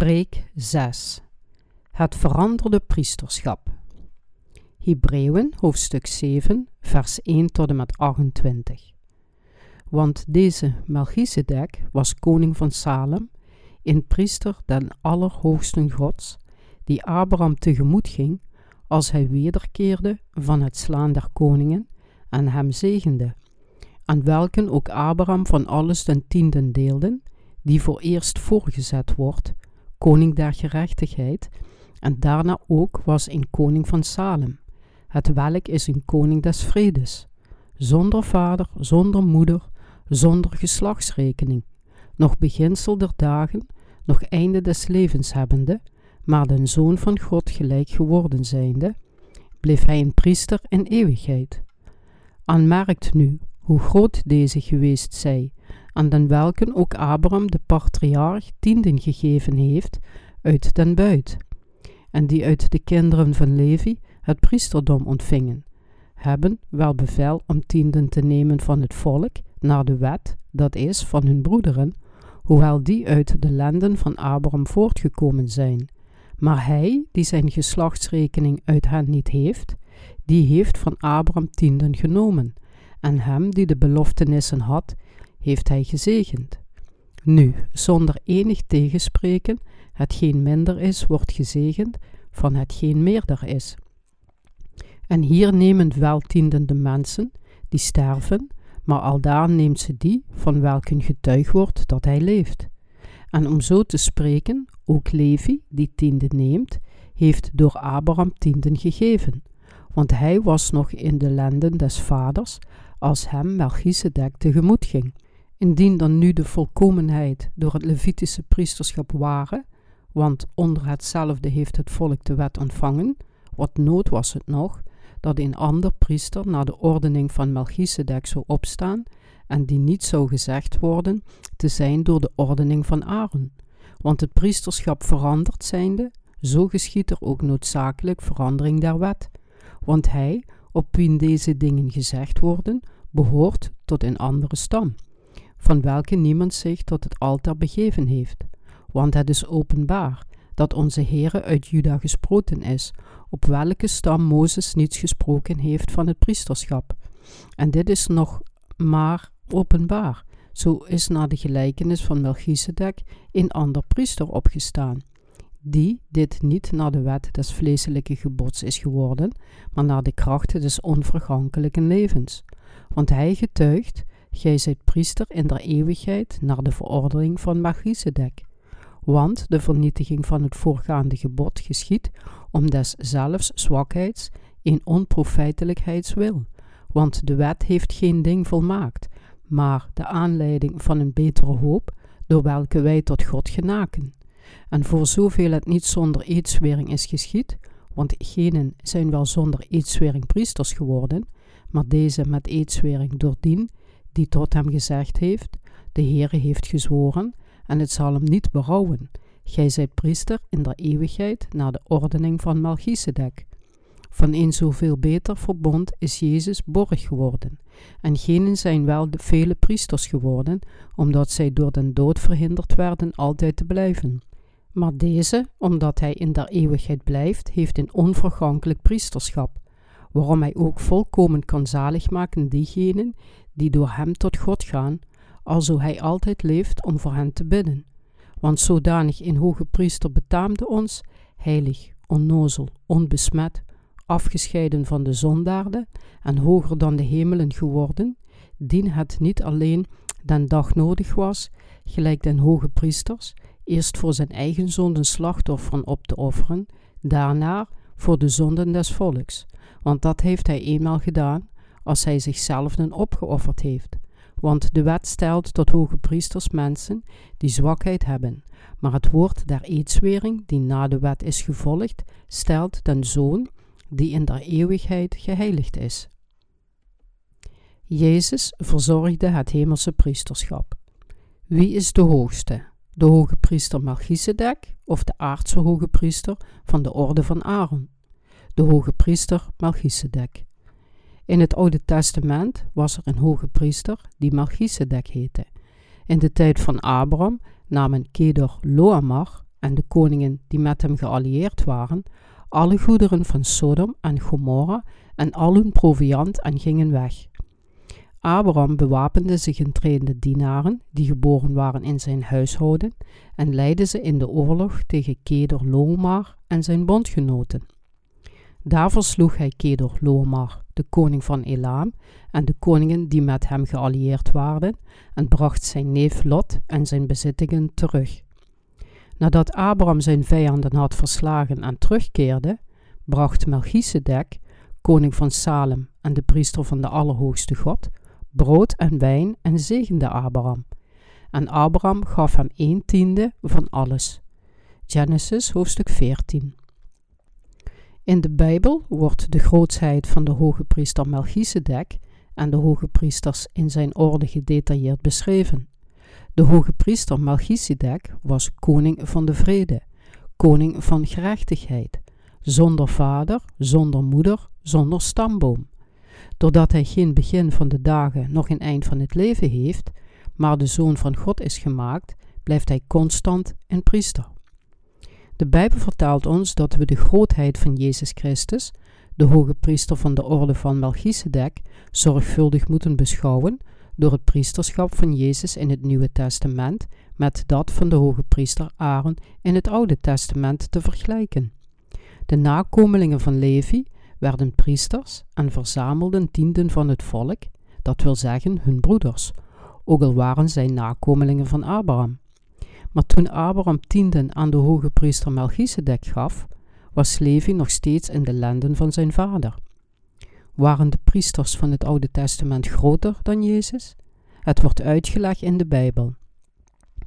Preek 6 Het veranderde priesterschap. Hebreeën hoofdstuk 7 vers 1 tot en met 28 Want deze Melchizedek was koning van Salem, een priester den allerhoogsten gods, die Abraham tegemoet ging als hij wederkeerde van het slaan der koningen en hem zegende, aan welken ook Abraham van alles den tienden deelden, die voor eerst voorgezet wordt, koning der gerechtigheid, en daarna ook was een koning van Salem, het welk is een koning des vredes, zonder vader, zonder moeder, zonder geslachtsrekening, nog beginsel der dagen, nog einde des levens hebbende, maar den zoon van God gelijk geworden zijnde, bleef hij een priester in eeuwigheid. Aanmerkt nu hoe groot deze geweest zij, aan den welken ook Abraham de patriarch tienden gegeven heeft uit den buit, en die uit de kinderen van Levi het priesterdom ontvingen, hebben wel bevel om tienden te nemen van het volk naar de wet, dat is, van hun broederen, hoewel die uit de lenden van Abraham voortgekomen zijn. Maar hij, die zijn geslachtsrekening uit hen niet heeft, die heeft van Abraham tienden genomen, en hem die de beloftenissen had, heeft hij gezegend. Nu, zonder enig tegenspreken, hetgeen minder is, wordt gezegend van hetgeen meerder is. En hier nemen weltiendende mensen, die sterven, maar aldaar neemt ze die van welken getuig wordt dat hij leeft. En om zo te spreken, ook Levi, die tiende neemt, heeft door Abraham tienden gegeven, want hij was nog in de lenden des vaders, als hem Melchizedek tegemoet ging. Indien dan nu de volkomenheid door het Levitische priesterschap waren, want onder hetzelfde heeft het volk de wet ontvangen, wat nood was het nog, dat een ander priester naar de ordening van Melchizedek zou opstaan, en die niet zou gezegd worden te zijn door de ordening van Aaron. Want het priesterschap veranderd zijnde, zo geschiet er ook noodzakelijk verandering der wet. Want hij, op wie deze dingen gezegd worden, behoort tot een andere stam van welke niemand zich tot het altaar begeven heeft. Want het is openbaar dat onze Heere uit Juda gesproken is, op welke stam Mozes niets gesproken heeft van het priesterschap. En dit is nog maar openbaar. Zo is na de gelijkenis van Melchizedek een ander priester opgestaan, die dit niet naar de wet des vleeselijke gebods is geworden, maar naar de krachten des onvergankelijke levens. Want hij getuigt Gij zijt priester in der eeuwigheid naar de verordening van Melchizedek. Want de vernietiging van het voorgaande gebod geschiet om des zelfs zwakheids in onprofijtelijkheidswil. Want de wet heeft geen ding volmaakt, maar de aanleiding van een betere hoop, door welke wij tot God genaken. En voor zoveel het niet zonder eedswering is geschied, want genen zijn wel zonder eedswering priesters geworden, maar deze met eedswering doordien die tot hem gezegd heeft: De Heere heeft gezworen, en het zal hem niet berouwen. Gij zijt priester in der eeuwigheid naar de ordening van Melchizedek. Van een zoveel beter verbond is Jezus borg geworden, en genen zijn wel de vele priesters geworden, omdat zij door den dood verhinderd werden altijd te blijven. Maar deze, omdat hij in der eeuwigheid blijft, heeft een onvergankelijk priesterschap, waarom hij ook volkomen kan zalig maken diegenen die door hem tot God gaan, alzo hij altijd leeft om voor hen te bidden. Want zodanig een hoge priester betaamde ons, heilig, onnozel, onbesmet, afgescheiden van de zondaarden en hoger dan de hemelen geworden, dien het niet alleen den dag nodig was, gelijk den hoge priesters, eerst voor zijn eigen zonden slachtofferen op te offeren, daarna voor de zonden des volks, want dat heeft hij eenmaal gedaan, als hij zichzelf dan opgeofferd heeft. Want de wet stelt tot hoge priesters mensen die zwakheid hebben, maar het woord der eedswering, die na de wet is gevolgd, stelt den zoon die in der eeuwigheid geheiligd is. Jezus verzorgde het hemelse priesterschap. Wie is de hoogste? De hoge priester Melchizedek of de aardse hoge priester van de orde van Aaron? De hoge priester Melchizedek. In het Oude Testament was er een hoge priester die Melchizedek heette. In de tijd van Abraham namen Kedor Loamar en de koningen die met hem geallieerd waren, alle goederen van Sodom en Gomorra en al hun proviand en gingen weg. Abraham bewapende zich in trainde dienaren die geboren waren in zijn huishouden en leidde ze in de oorlog tegen Keder Lomar en zijn bondgenoten. Daar versloeg hij Kedor Lomar, de koning van Elam, en de koningen die met hem geallieerd waren, en bracht zijn neef Lot en zijn bezittingen terug. Nadat Abraham zijn vijanden had verslagen en terugkeerde, bracht Melchizedek, koning van Salem en de priester van de Allerhoogste God, brood en wijn en zegende Abraham. En Abraham gaf hem een tiende van alles. Genesis hoofdstuk 14. In de Bijbel wordt de grootsheid van de hoge priester Melchizedek en de hoge priesters in zijn orde gedetailleerd beschreven. De hoge priester Melchizedek was koning van de vrede, koning van gerechtigheid, zonder vader, zonder moeder, zonder stamboom. Doordat hij geen begin van de dagen, nog een eind van het leven heeft, maar de zoon van God is gemaakt, blijft hij constant een priester. De Bijbel vertelt ons dat we de grootheid van Jezus Christus, de hoge priester van de orde van Melchizedek, zorgvuldig moeten beschouwen door het priesterschap van Jezus in het Nieuwe Testament met dat van de hoge priester Aaron in het Oude Testament te vergelijken. De nakomelingen van Levi werden priesters en verzamelden tienden van het volk, dat wil zeggen hun broeders, ook al waren zij nakomelingen van Abraham. Maar toen Abraham tienden aan de hoge priester Melchizedek gaf, was Levi nog steeds in de lenden van zijn vader. Waren de priesters van het Oude Testament groter dan Jezus? Het wordt uitgelegd in de Bijbel.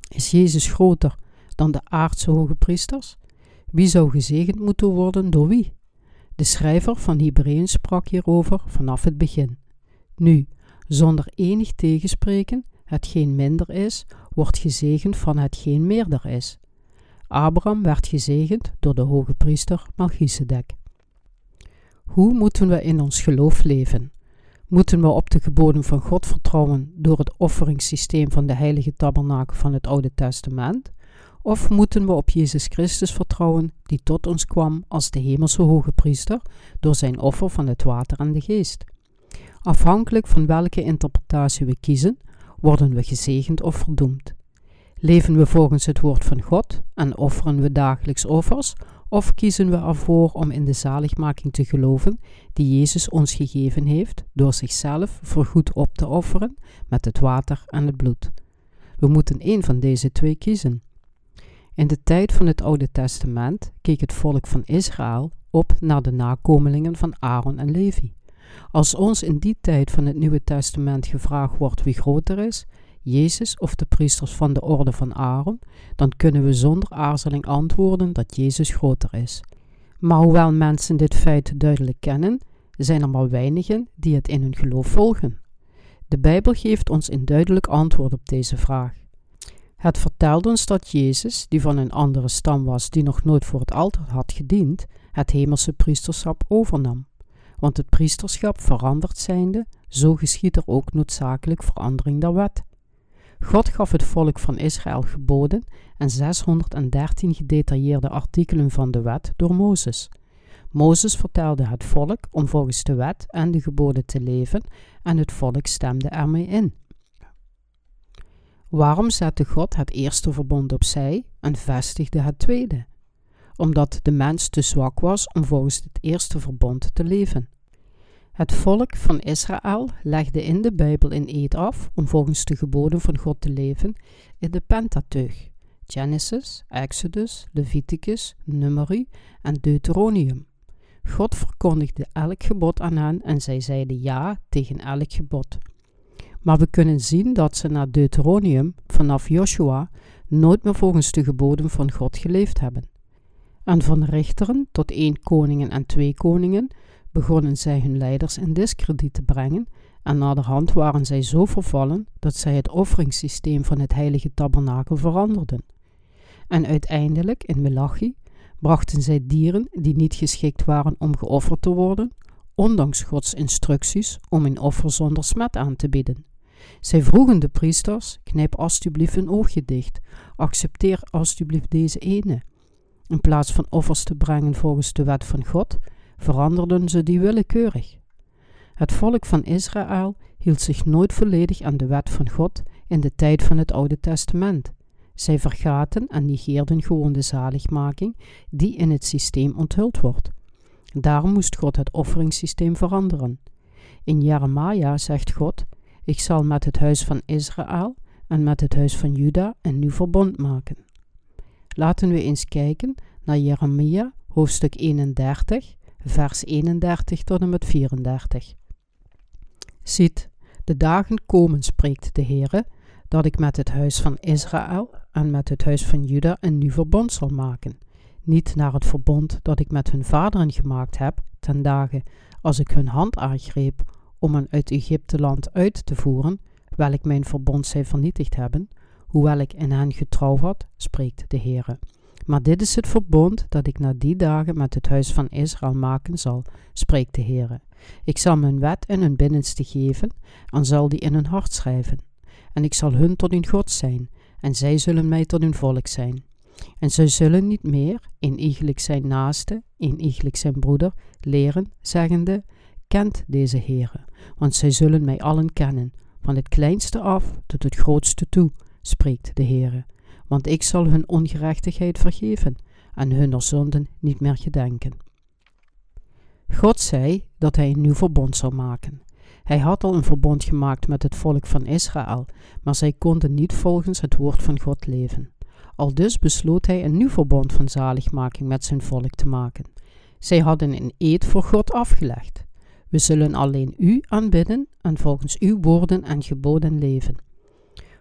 Is Jezus groter dan de aardse hoge priesters? Wie zou gezegend moeten worden door wie? De schrijver van Hebreeën sprak hierover vanaf het begin. Nu, zonder enig tegenspreken, hetgeen minder is, wordt gezegend van hetgeen meerder is. Abraham werd gezegend door de hoge priester Melchizedek. Hoe moeten we in ons geloof leven? Moeten we op de geboden van God vertrouwen door het offeringssysteem van de heilige tabernakel van het Oude Testament? Of moeten we op Jezus Christus vertrouwen, die tot ons kwam als de hemelse hoge priester door zijn offer van het water en de geest? Afhankelijk van welke interpretatie we kiezen, worden we gezegend of verdoemd. Leven we volgens het woord van God en offeren we dagelijks offers, of kiezen we ervoor om in de zaligmaking te geloven die Jezus ons gegeven heeft door zichzelf voorgoed op te offeren met het water en het bloed? We moeten één van deze twee kiezen. In de tijd van het Oude Testament keek het volk van Israël op naar de nakomelingen van Aaron en Levi. Als ons in die tijd van het Nieuwe Testament gevraagd wordt wie groter is, Jezus of de priesters van de orde van Aaron, dan kunnen we zonder aarzeling antwoorden dat Jezus groter is. Maar hoewel mensen dit feit duidelijk kennen, zijn er maar weinigen die het in hun geloof volgen. De Bijbel geeft ons een duidelijk antwoord op deze vraag. Het vertelt ons dat Jezus, die van een andere stam was die nog nooit voor het altaar had gediend, het hemelse priesterschap overnam. Want het priesterschap veranderd zijnde, zo geschiet er ook noodzakelijk verandering der wet. God gaf het volk van Israël geboden en 613 gedetailleerde artikelen van de wet door Mozes. Mozes vertelde het volk om volgens de wet en de geboden te leven en het volk stemde ermee in. Waarom zette God het eerste verbond opzij en vestigde het tweede? Omdat de mens te zwak was om volgens het eerste verbond te leven. Het volk van Israël legde in de Bijbel een eed af om volgens de geboden van God te leven in de Pentateuch, Genesis, Exodus, Leviticus, Numeri en Deuteronomium. God verkondigde elk gebod aan hen en zij zeiden ja tegen elk gebod. Maar we kunnen zien dat ze na Deuteronomium vanaf Joshua nooit meer volgens de geboden van God geleefd hebben. En van richteren tot één koningen en twee koningen begonnen zij hun leiders in diskrediet te brengen en naderhand waren zij zo vervallen dat zij het offeringssysteem van het heilige tabernakel veranderden. En uiteindelijk, in Melachi, brachten zij dieren die niet geschikt waren om geofferd te worden, ondanks Gods instructies om een offer zonder smet aan te bieden. Zij vroegen de priesters: knijp alstublieft een oogje dicht, accepteer alstublieft deze ene. In plaats van offers te brengen volgens de wet van God, veranderden ze die willekeurig. Het volk van Israël hield zich nooit volledig aan de wet van God in de tijd van het Oude Testament. Zij vergaten en negeerden gewoon de zaligmaking die in het systeem onthuld wordt. Daarom moest God het offeringssysteem veranderen. In Jeremia zegt God: Ik zal met het huis van Israël en met het huis van Juda een nieuw verbond maken. Laten we eens kijken naar Jeremia, hoofdstuk 31, vers 31 tot en met 34. Ziet, de dagen komen, spreekt de Heere, dat ik met het huis van Israël en met het huis van Juda een nieuw verbond zal maken. Niet naar het verbond dat ik met hun vaderen gemaakt heb, ten dagen als ik hun hand aangreep om hen uit Egypte land uit te voeren, welk mijn verbond zij vernietigd hebben, hoewel ik in hen getrouw had, spreekt de Heere. Maar dit is het verbond dat ik na die dagen met het huis van Israël maken zal, spreekt de Heere. Ik zal mijn wet in hun binnenste geven en zal die in hun hart schrijven. En ik zal hun tot hun God zijn, en zij zullen mij tot hun volk zijn. En zij zullen niet meer, in eigenlijk zijn naaste, in eigenlijk zijn broeder, leren, zeggende, kent deze Heere, want zij zullen mij allen kennen, van het kleinste af tot het grootste toe, spreekt de Heere. Want ik zal hun ongerechtigheid vergeven en hun zonden niet meer gedenken. God zei dat hij een nieuw verbond zou maken. Hij had al een verbond gemaakt met het volk van Israël, maar zij konden niet volgens het woord van God leven. Al dus besloot hij een nieuw verbond van zaligmaking met zijn volk te maken. Zij hadden een eed voor God afgelegd. We zullen alleen u aanbidden en volgens uw woorden en geboden leven.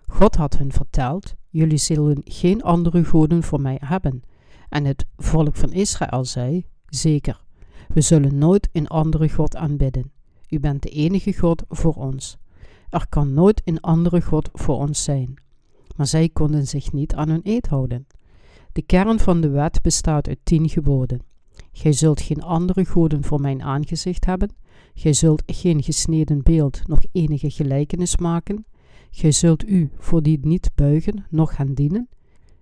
God had hun verteld: Jullie zullen geen andere goden voor mij hebben. En het volk van Israël zei: Zeker, we zullen nooit een andere God aanbidden. U bent de enige God voor ons. Er kan nooit een andere God voor ons zijn. Maar zij konden zich niet aan hun eed houden. De kern van de wet bestaat uit tien geboden. Gij zult geen andere goden voor mijn aangezicht hebben. Gij zult geen gesneden beeld nog enige gelijkenis maken. Gij zult u voor die niet buigen, noch gaan dienen.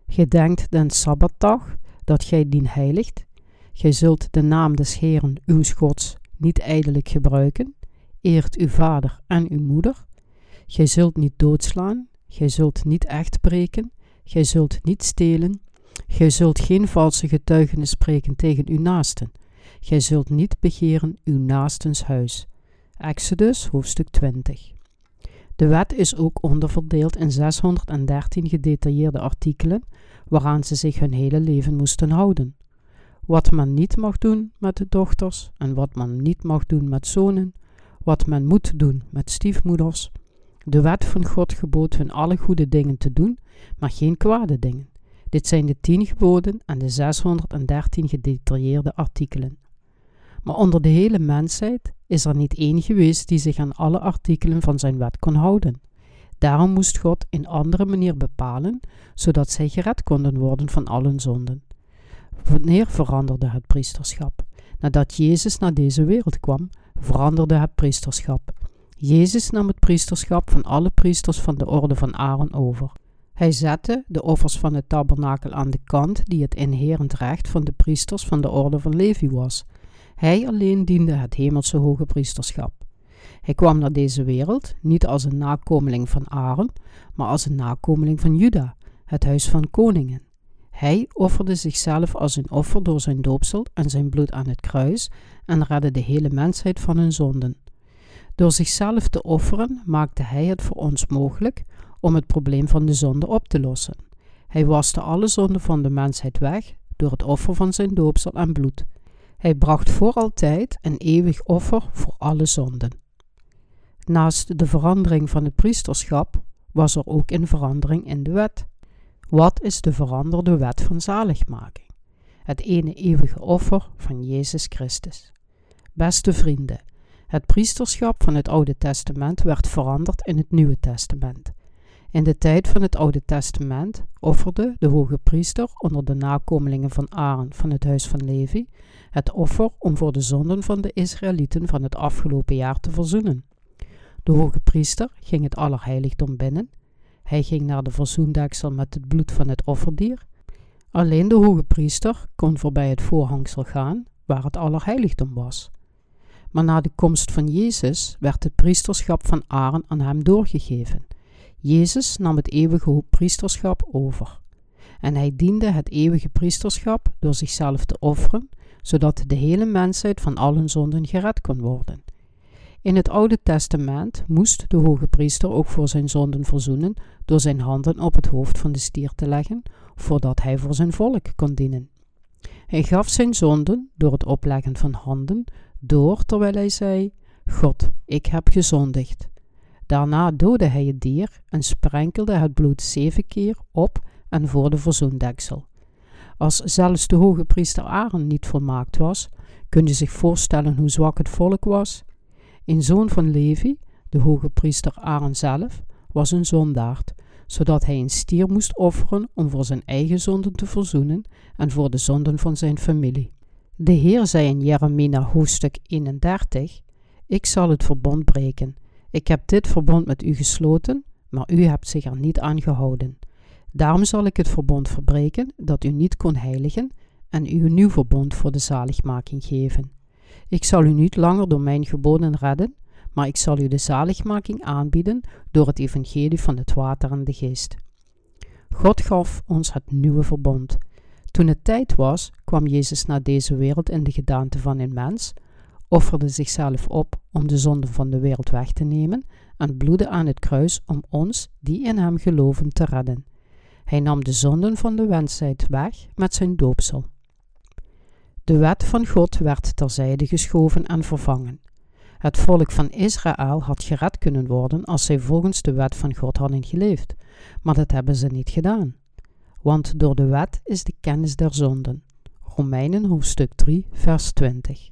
Gij denkt den Sabbatdag, dat gij dien heiligt. Gij zult de naam des Heeren, uw Gods, niet ijdelijk gebruiken. Eert uw vader en uw moeder. Gij zult niet doodslaan. Gij zult niet echt breken. Gij zult niet stelen. Gij zult geen valse getuigenis spreken tegen uw naasten. Gij zult niet begeren uw naastens huis. Exodus hoofdstuk 20. De wet is ook onderverdeeld in 613 gedetailleerde artikelen waaraan ze zich hun hele leven moesten houden. Wat men niet mag doen met de dochters en wat men niet mag doen met zonen, wat men moet doen met stiefmoeders. De wet van God gebood hun alle goede dingen te doen, maar geen kwade dingen. Dit zijn de tien geboden en de 613 gedetailleerde artikelen. Maar onder de hele mensheid is er niet één geweest die zich aan alle artikelen van zijn wet kon houden. Daarom moest God een andere manier bepalen, zodat zij gered konden worden van allen zonden. Wanneer veranderde het priesterschap? Nadat Jezus naar deze wereld kwam, veranderde het priesterschap. Jezus nam het priesterschap van alle priesters van de orde van Aaron over. Hij zette de offers van het tabernakel aan de kant die het inherent recht van de priesters van de orde van Levi was. Hij alleen diende het hemelse hoge priesterschap. Hij kwam naar deze wereld niet als een nakomeling van Aaron, maar als een nakomeling van Juda, het huis van koningen. Hij offerde zichzelf als een offer door zijn doopsel en zijn bloed aan het kruis en redde de hele mensheid van hun zonden. Door zichzelf te offeren maakte hij het voor ons mogelijk om het probleem van de zonde op te lossen. Hij waste alle zonden van de mensheid weg door het offer van zijn doopsel en bloed. Hij bracht voor altijd een eeuwig offer voor alle zonden. Naast de verandering van het priesterschap was er ook een verandering in de wet. Wat is de veranderde wet van zaligmaking? Het ene eeuwige offer van Jezus Christus. Beste vrienden, het priesterschap van het Oude Testament werd veranderd in het Nieuwe Testament. In de tijd van het Oude Testament offerde de hoge priester onder de nakomelingen van Aaron van het huis van Levi het offer om voor de zonden van de Israëlieten van het afgelopen jaar te verzoenen. De hoge priester ging het allerheiligdom binnen. Hij ging naar de verzoendeksel met het bloed van het offerdier. Alleen de hoge priester kon voorbij het voorhangsel gaan, waar het allerheiligdom was. Maar na de komst van Jezus werd het priesterschap van Aaron aan hem doorgegeven. Jezus nam het eeuwige priesterschap over. En hij diende het eeuwige priesterschap door zichzelf te offeren, zodat de hele mensheid van al hun zonden gered kon worden. In het Oude Testament moest de hoge priester ook voor zijn zonden verzoenen door zijn handen op het hoofd van de stier te leggen, voordat hij voor zijn volk kon dienen. Hij gaf zijn zonden door het opleggen van handen door terwijl hij zei: God, ik heb gezondigd. Daarna doodde hij het dier en sprenkelde het bloed zeven keer op en voor de verzoendeksel. Als zelfs de hoge priester Aaron niet volmaakt was, kun je zich voorstellen hoe zwak het volk was. Een zoon van Levi, de hoge priester Aaron zelf, was een zondaard, zodat hij een stier moest offeren om voor zijn eigen zonden te verzoenen en voor de zonden van zijn familie. De Heer zei in Jeremia hoofdstuk 31: Ik zal het verbond breken. Ik heb dit verbond met u gesloten, maar u hebt zich er niet aan gehouden. Daarom zal ik het verbond verbreken dat u niet kon heiligen en u een nieuw verbond voor de zaligmaking geven. Ik zal u niet langer door mijn geboden redden, maar ik zal u de zaligmaking aanbieden door het evangelie van het water en de geest. God gaf ons het nieuwe verbond. Toen het tijd was, kwam Jezus naar deze wereld in de gedaante van een mens, offerde zichzelf op om de zonde van de wereld weg te nemen en bloedde aan het kruis om ons, die in hem geloven, te redden. Hij nam de zonden van de wensheid weg met zijn doopsel. De wet van God werd terzijde geschoven en vervangen. Het volk van Israël had gered kunnen worden als zij volgens de wet van God hadden geleefd, maar dat hebben ze niet gedaan. Want door de wet is de kennis der zonden. Romeinen hoofdstuk 3, vers 20.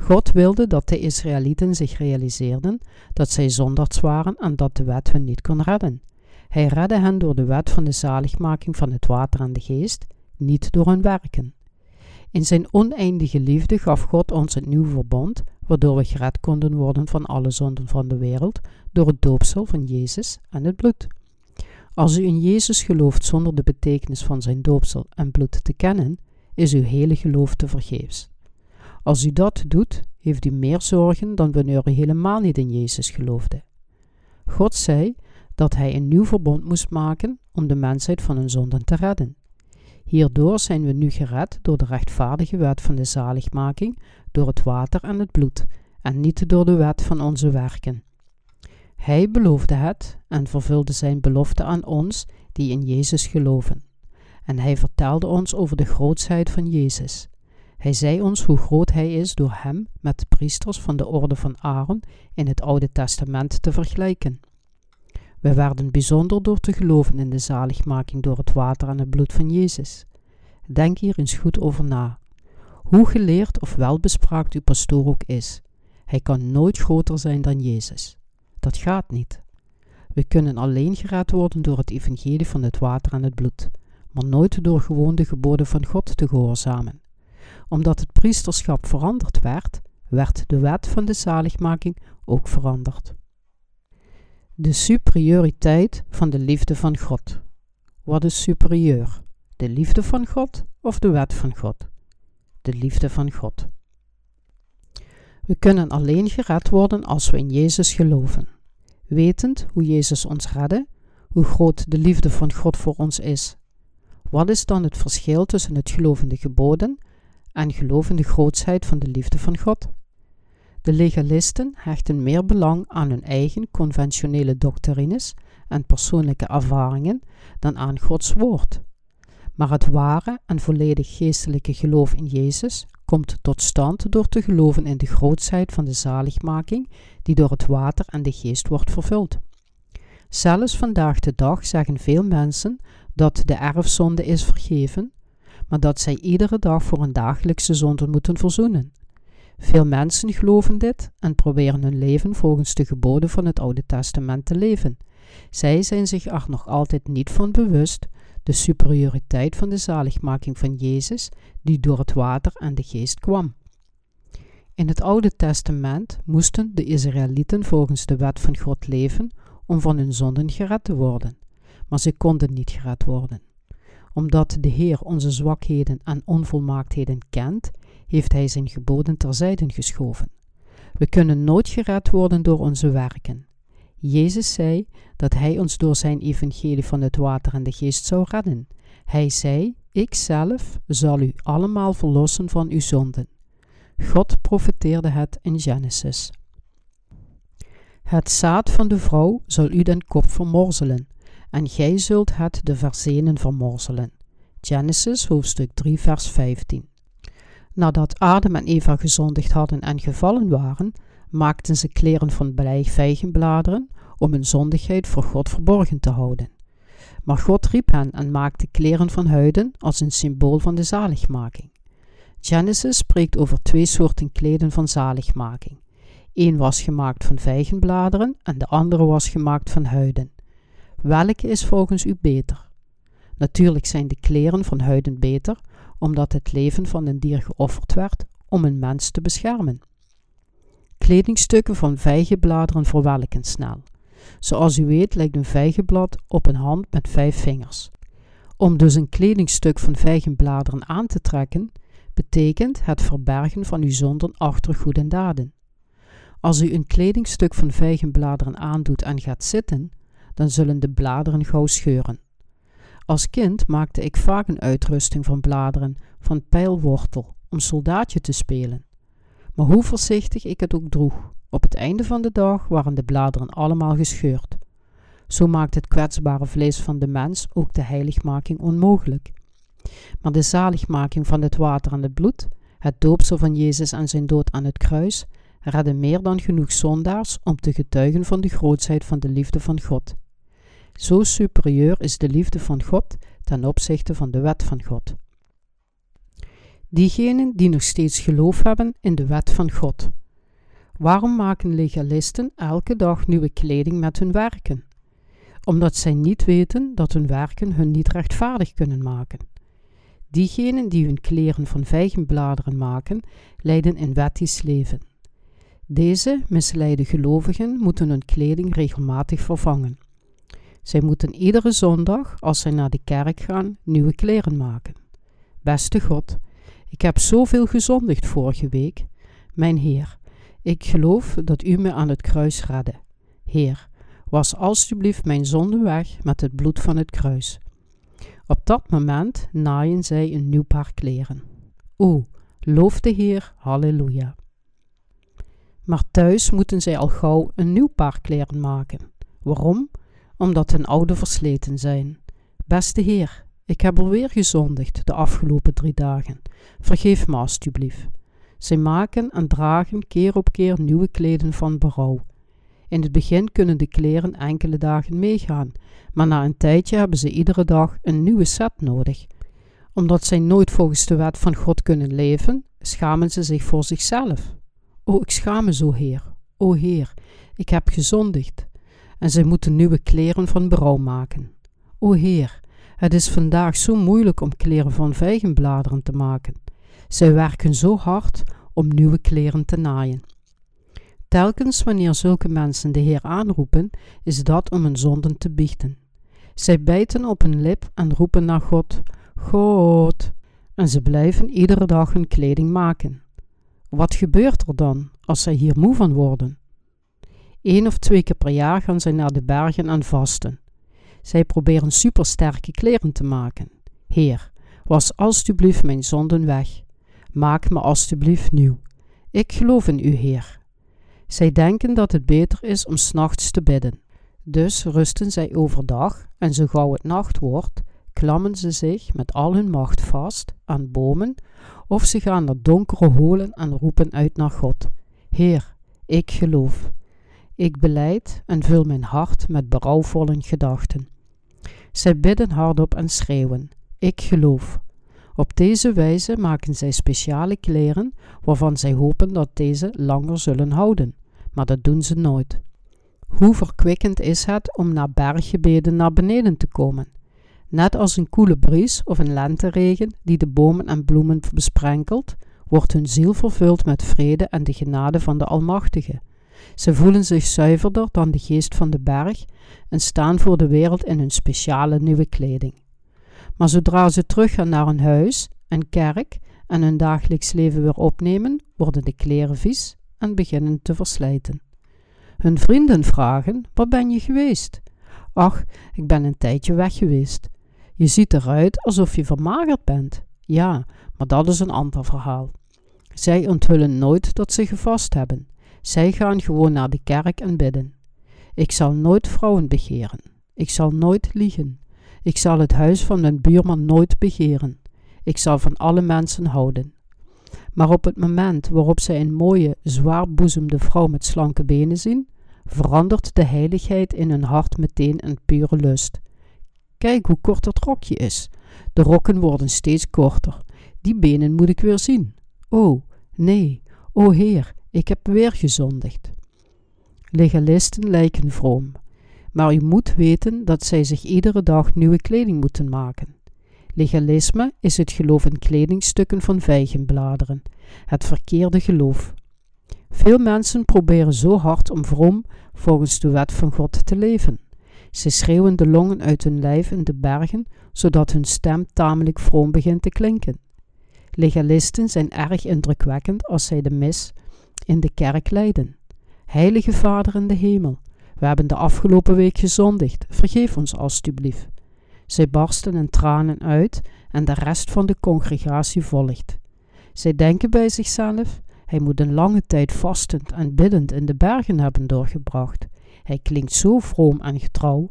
God wilde dat de Israëlieten zich realiseerden dat zij zondags waren en dat de wet hun niet kon redden. Hij redde hen door de wet van de zaligmaking van het water en de geest, niet door hun werken. In zijn oneindige liefde gaf God ons een nieuw verbond, waardoor we gered konden worden van alle zonden van de wereld door het doopsel van Jezus en het bloed. Als u in Jezus gelooft zonder de betekenis van zijn doopsel en bloed te kennen, is uw hele geloof te vergeefs. Als u dat doet, heeft u meer zorgen dan wanneer u helemaal niet in Jezus geloofde. God zei dat hij een nieuw verbond moest maken om de mensheid van hun zonden te redden. Hierdoor zijn we nu gered door de rechtvaardige wet van de zaligmaking, door het water en het bloed, en niet door de wet van onze werken. Hij beloofde het en vervulde zijn belofte aan ons die in Jezus geloven. En hij vertelde ons over de grootsheid van Jezus. Hij zei ons hoe groot hij is door hem met de priesters van de orde van Aaron in het Oude Testament te vergelijken. We werden bijzonder door te geloven in de zaligmaking door het water en het bloed van Jezus. Denk hier eens goed over na. Hoe geleerd of welbespraakt uw pastoor ook is, hij kan nooit groter zijn dan Jezus. Dat gaat niet. We kunnen alleen gered worden door het evangelie van het water en het bloed, maar nooit door gewoon de geboden van God te gehoorzamen. Omdat het priesterschap veranderd werd, werd de wet van de zaligmaking ook veranderd. De superioriteit van de liefde van God. Wat is superieur? De liefde van God of de wet van God? De liefde van God. We kunnen alleen gered worden als we in Jezus geloven. Wetend hoe Jezus ons redde, hoe groot de liefde van God voor ons is. Wat is dan het verschil tussen het gelovende geboden en gelovende grootsheid van de liefde van God? De legalisten hechten meer belang aan hun eigen conventionele doctrines en persoonlijke ervaringen dan aan Gods woord. Maar het ware en volledig geestelijke geloof in Jezus komt tot stand door te geloven in de grootsheid van de zaligmaking die door het water en de geest wordt vervuld. Zelfs vandaag de dag zeggen veel mensen dat de erfzonde is vergeven, maar dat zij iedere dag voor een dagelijkse zonde moeten verzoenen. Veel mensen geloven dit en proberen hun leven volgens de geboden van het Oude Testament te leven. Zij zijn zich er nog altijd niet van bewust de superioriteit van de zaligmaking van Jezus, die door het water en de geest kwam. In het Oude Testament moesten de Israëlieten volgens de wet van God leven om van hun zonden gered te worden, maar ze konden niet gered worden. Omdat de Heer onze zwakheden en onvolmaaktheden kent, heeft Hij zijn geboden terzijde geschoven. We kunnen nooit gered worden door onze werken. Jezus zei dat Hij ons door zijn evangelie van het water en de geest zou redden. Hij zei: Ik zelf zal u allemaal verlossen van uw zonden. God profeteerde het in Genesis. Het zaad van de vrouw zal u den kop vermorzelen, en gij zult het de verzenen vermorzelen. Genesis hoofdstuk 3 vers 15 Nadat Adam en Eva gezondigd hadden en gevallen waren, maakten ze kleren van vijgenbladeren om hun zondigheid voor God verborgen te houden. Maar God riep hen en maakte kleren van huiden als een symbool van de zaligmaking. Genesis spreekt over twee soorten kleden van zaligmaking. Eén was gemaakt van vijgenbladeren en de andere was gemaakt van huiden. Welke is volgens u beter? Natuurlijk zijn de kleren van huiden beter, omdat het leven van een dier geofferd werd om een mens te beschermen. Kledingstukken van vijgenbladeren verwelken snel. Zoals u weet lijkt een vijgenblad op een hand met vijf vingers. Om dus een kledingstuk van vijgenbladeren aan te trekken, betekent het verbergen van uw zonden achter goede daden. Als u een kledingstuk van vijgenbladeren aandoet en gaat zitten, dan zullen de bladeren gauw scheuren. Als kind maakte ik vaak een uitrusting van bladeren van pijlwortel om soldaatje te spelen. Maar hoe voorzichtig ik het ook droeg, op het einde van de dag waren de bladeren allemaal gescheurd. Zo maakt het kwetsbare vlees van de mens ook de heiligmaking onmogelijk. Maar de zaligmaking van het water en het bloed, het doopsel van Jezus en zijn dood aan het kruis, redden meer dan genoeg zondaars om te getuigen van de grootsheid van de liefde van God. Zo superieur is de liefde van God ten opzichte van de wet van God. Diegenen die nog steeds geloof hebben in de wet van God. Waarom maken legalisten elke dag nieuwe kleding met hun werken? Omdat zij niet weten dat hun werken hun niet rechtvaardig kunnen maken. Diegenen die hun kleren van vijgenbladeren maken, leiden een wettisch leven. Deze misleide gelovigen moeten hun kleding regelmatig vervangen. Zij moeten iedere zondag, als zij naar de kerk gaan, nieuwe kleren maken. Beste God, ik heb zoveel gezondigd vorige week. Mijn Heer, ik geloof dat U me aan het kruis redde. Heer, was alstublieft mijn zonde weg met het bloed van het kruis. Op dat moment naaien zij een nieuw paar kleren. O, loof de Heer, halleluja. Maar thuis moeten zij al gauw een nieuw paar kleren maken. Waarom? Omdat hun oude versleten zijn. Beste Heer, ik heb alweer gezondigd de afgelopen drie dagen. Vergeef me alstublieft. Zij maken en dragen keer op keer nieuwe kleden van berouw. In het begin kunnen de kleren enkele dagen meegaan, maar na een tijdje hebben ze iedere dag een nieuwe set nodig. Omdat zij nooit volgens de wet van God kunnen leven, schamen ze zich voor zichzelf. O, ik schaam me zo, Heer. O Heer, ik heb gezondigd. En zij moeten nieuwe kleren van berouw maken. O Heer, het is vandaag zo moeilijk om kleren van vijgenbladeren te maken. Zij werken zo hard om nieuwe kleren te naaien. Telkens wanneer zulke mensen de Heer aanroepen, is dat om hun zonden te biechten. Zij bijten op hun lip en roepen naar God: God! En ze blijven iedere dag hun kleding maken. Wat gebeurt er dan als zij hier moe van worden? Eén of twee keer per jaar gaan zij naar de bergen en vasten. Zij proberen supersterke kleren te maken. Heer, was alstublieft mijn zonden weg. Maak me alstublieft nieuw. Ik geloof in u, Heer. Zij denken dat het beter is om s'nachts te bidden. Dus rusten zij overdag en zo gauw het nacht wordt, klammen ze zich met al hun macht vast aan bomen of ze gaan naar donkere holen en roepen uit naar God. Heer, ik geloof. Ik beleid en vul mijn hart met berouwvolle gedachten. Zij bidden hardop en schreeuwen: Ik geloof. Op deze wijze maken zij speciale kleren waarvan zij hopen dat deze langer zullen houden, maar dat doen ze nooit. Hoe verkwikkend is het om na berggebeden naar beneden te komen, net als een koele bries of een lenteregen die de bomen en bloemen besprenkelt, wordt hun ziel vervuld met vrede en de genade van de Almachtige. Ze voelen zich zuiverder dan de geest van de berg en staan voor de wereld in hun speciale nieuwe kleding. Maar zodra ze teruggaan naar hun huis en kerk en hun dagelijks leven weer opnemen, worden de kleren vies en beginnen te verslijten. Hun vrienden vragen: Waar ben je geweest? Ach, ik ben een tijdje weg geweest. Je ziet eruit alsof je vermagerd bent. Ja, maar dat is een ander verhaal. Zij onthullen nooit dat ze gevast hebben. Zij gaan gewoon naar de kerk en bidden. Ik zal nooit vrouwen begeren. Ik zal nooit liegen. Ik zal het huis van mijn buurman nooit begeren. Ik zal van alle mensen houden. Maar op het moment waarop zij een mooie, zwaarboezemde vrouw met slanke benen zien, verandert de heiligheid in hun hart meteen in pure lust. Kijk hoe kort het rokje is. De rokken worden steeds korter. Die benen moet ik weer zien. O, nee, o Heer, ik heb weer gezondigd. Legalisten lijken vroom, maar u moet weten dat zij zich iedere dag nieuwe kleding moeten maken. Legalisme is het geloof in kledingstukken van vijgenbladeren, het verkeerde geloof. Veel mensen proberen zo hard om vroom volgens de wet van God te leven. Ze schreeuwen de longen uit hun lijf in de bergen, zodat hun stem tamelijk vroom begint te klinken. Legalisten zijn erg indrukwekkend als zij de mis in de kerk leiden. Heilige Vader in de hemel, we hebben de afgelopen week gezondigd, vergeef ons alstublieft. Zij barsten in tranen uit en de rest van de congregatie volgt. Zij denken bij zichzelf: hij moet een lange tijd vastend en biddend in de bergen hebben doorgebracht. Hij klinkt zo vroom en getrouw.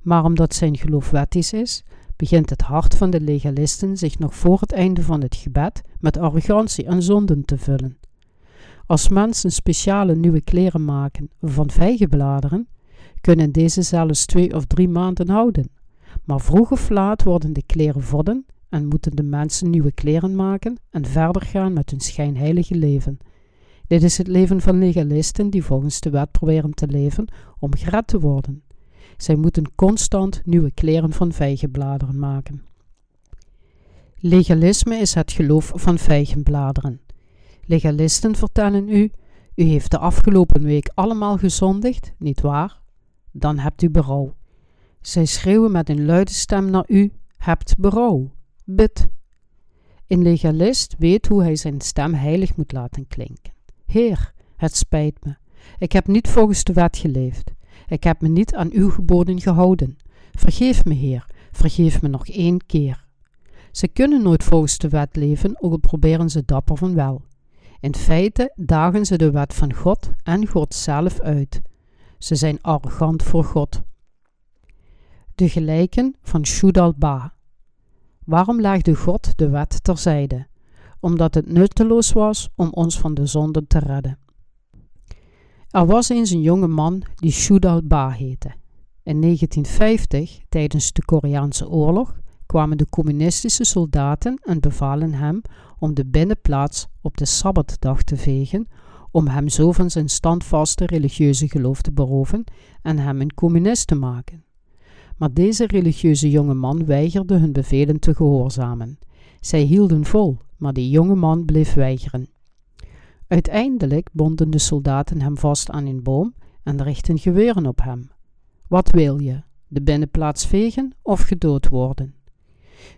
Maar omdat zijn geloof wettisch is, begint het hart van de legalisten zich nog voor het einde van het gebed met arrogantie en zonden te vullen. Als mensen speciale nieuwe kleren maken van vijgenbladeren, kunnen deze zelfs twee of drie maanden houden. Maar vroeg of laat worden de kleren vodden en moeten de mensen nieuwe kleren maken en verder gaan met hun schijnheilige leven. Dit is het leven van legalisten die volgens de wet proberen te leven om gered te worden. Zij moeten constant nieuwe kleren van vijgenbladeren maken. Legalisme is het geloof van vijgenbladeren. Legalisten vertellen u: U heeft de afgelopen week allemaal gezondigd, niet waar? Dan hebt u berouw. Zij schreeuwen met een luide stem naar u: Hebt berouw. Bid. Een legalist weet hoe hij zijn stem heilig moet laten klinken. Heer, het spijt me. Ik heb niet volgens de wet geleefd. Ik heb me niet aan uw geboden gehouden. Vergeef me, Heer, vergeef me nog één keer. Ze kunnen nooit volgens de wet leven, ook al proberen ze dapper van wel. In feite dagen ze de wet van God en God zelf uit. Ze zijn arrogant voor God. De gelijken van Shudalba. Waarom legde God de wet terzijde? Omdat het nutteloos was om ons van de zonde te redden. Er was eens een jonge man die Shudalba heette. In 1950, tijdens de Koreaanse oorlog, kwamen de communistische soldaten en bevalen hem om de binnenplaats op de Sabbatdag te vegen, om hem zo van zijn standvaste religieuze geloof te beroven en hem een communist te maken. Maar deze religieuze jonge man weigerde hun bevelen te gehoorzamen. Zij hielden vol, maar de jonge man bleef weigeren. Uiteindelijk bonden de soldaten hem vast aan een boom en richtten geweren op hem. Wat wil je? De binnenplaats vegen of gedood worden?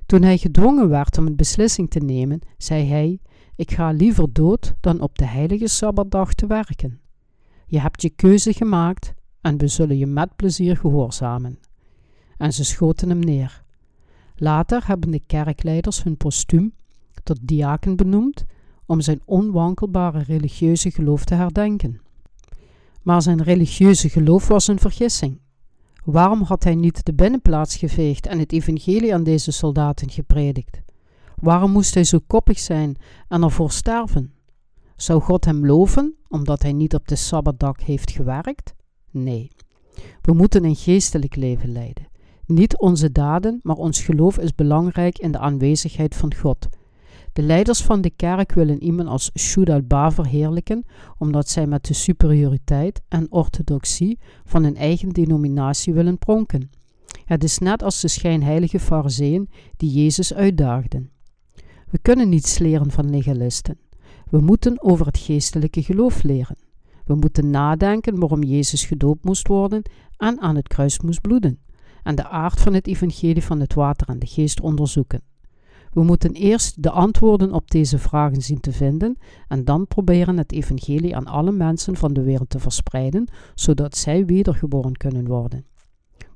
Toen hij gedwongen werd om een beslissing te nemen, zei hij: Ik ga liever dood dan op de heilige sabbatdag te werken. Je hebt je keuze gemaakt en we zullen je met plezier gehoorzamen. En ze schoten hem neer. Later hebben de kerkleiders hun postuum tot diaken benoemd om zijn onwankelbare religieuze geloof te herdenken. Maar zijn religieuze geloof was een vergissing. Waarom had hij niet de binnenplaats geveegd en het evangelie aan deze soldaten gepredikt? Waarom moest hij zo koppig zijn en ervoor sterven? Zou God hem loven omdat hij niet op de sabbatdag heeft gewerkt? Nee. We moeten een geestelijk leven leiden. Niet onze daden, maar ons geloof is belangrijk in de aanwezigheid van God. De leiders van de kerk willen iemand als Shudalba verheerlijken, omdat zij met de superioriteit en orthodoxie van hun eigen denominatie willen pronken. Het is net als de schijnheilige fariseeën die Jezus uitdaagden. We kunnen niets leren van legalisten. We moeten over het geestelijke geloof leren. We moeten nadenken waarom Jezus gedoopt moest worden en aan het kruis moest bloeden, en de aard van het evangelie van het water en de geest onderzoeken. We moeten eerst de antwoorden op deze vragen zien te vinden en dan proberen het evangelie aan alle mensen van de wereld te verspreiden, zodat zij wedergeboren kunnen worden.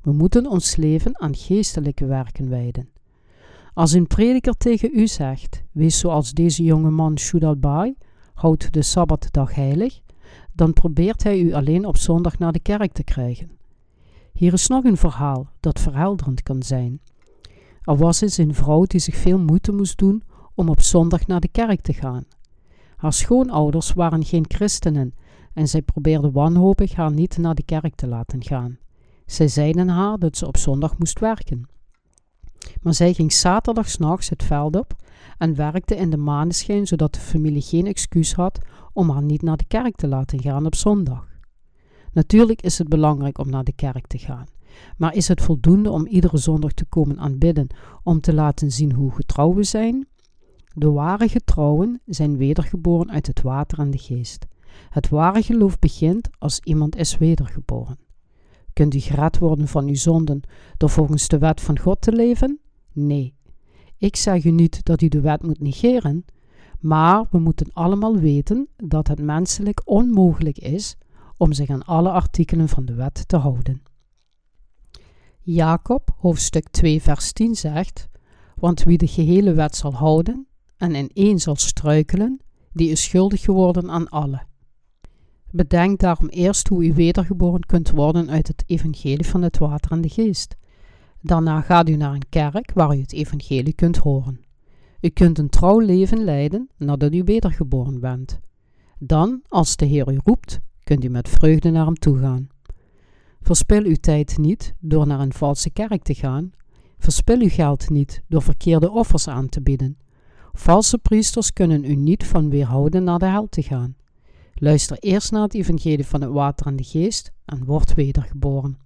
We moeten ons leven aan geestelijke werken wijden. Als een prediker tegen u zegt: Wees zoals deze jonge man Shudalbai, houd de Sabbatdag heilig, dan probeert hij u alleen op zondag naar de kerk te krijgen. Hier is nog een verhaal dat verhelderend kan zijn. Er was eens een vrouw die zich veel moeite moest doen om op zondag naar de kerk te gaan. Haar schoonouders waren geen christenen en zij probeerde wanhopig haar niet naar de kerk te laten gaan. Zij zeiden haar dat ze op zondag moest werken. Maar zij ging zaterdag s'nachts het veld op en werkte in de maneschijn zodat de familie geen excuus had om haar niet naar de kerk te laten gaan op zondag. Natuurlijk is het belangrijk om naar de kerk te gaan, maar is het voldoende om iedere zondag te komen aanbidden om te laten zien hoe getrouw we zijn? De ware getrouwen zijn wedergeboren uit het water en de geest. Het ware geloof begint als iemand is wedergeboren. Kunt u gered worden van uw zonden door volgens de wet van God te leven? Nee. Ik zeg u niet dat u de wet moet negeren, maar we moeten allemaal weten dat het menselijk onmogelijk is om zich aan alle artikelen van de wet te houden. Jacob, hoofdstuk 2, vers 10 zegt: Want wie de gehele wet zal houden en in één zal struikelen, die is schuldig geworden aan alle. Bedenk daarom eerst hoe u wedergeboren kunt worden uit het evangelie van het water en de geest. Daarna gaat u naar een kerk waar u het evangelie kunt horen. U kunt een trouw leven leiden nadat u wedergeboren bent. Dan, als de Heer u roept, kunt u met vreugde naar hem toe gaan. Verspil uw tijd niet door naar een valse kerk te gaan. Verspil uw geld niet door verkeerde offers aan te bieden. Valse priesters kunnen u niet van weerhouden naar de hel te gaan. Luister eerst naar het evangelie van het water en de geest en word wedergeboren.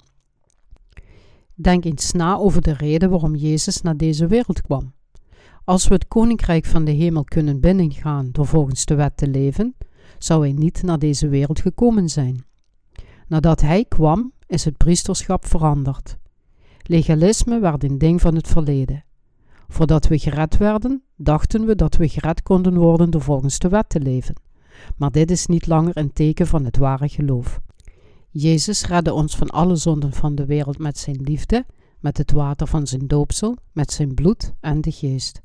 Denk eens na over de reden waarom Jezus naar deze wereld kwam. Als we het koninkrijk van de hemel kunnen binnengaan door volgens de wet te leven, zou hij niet naar deze wereld gekomen zijn. Nadat hij kwam, is het priesterschap veranderd. Legalisme werd een ding van het verleden. Voordat we gered werden, dachten we dat we gered konden worden door volgens de wet te leven. Maar dit is niet langer een teken van het ware geloof. Jezus redde ons van alle zonden van de wereld met zijn liefde, met het water van zijn doopsel, met zijn bloed en de geest.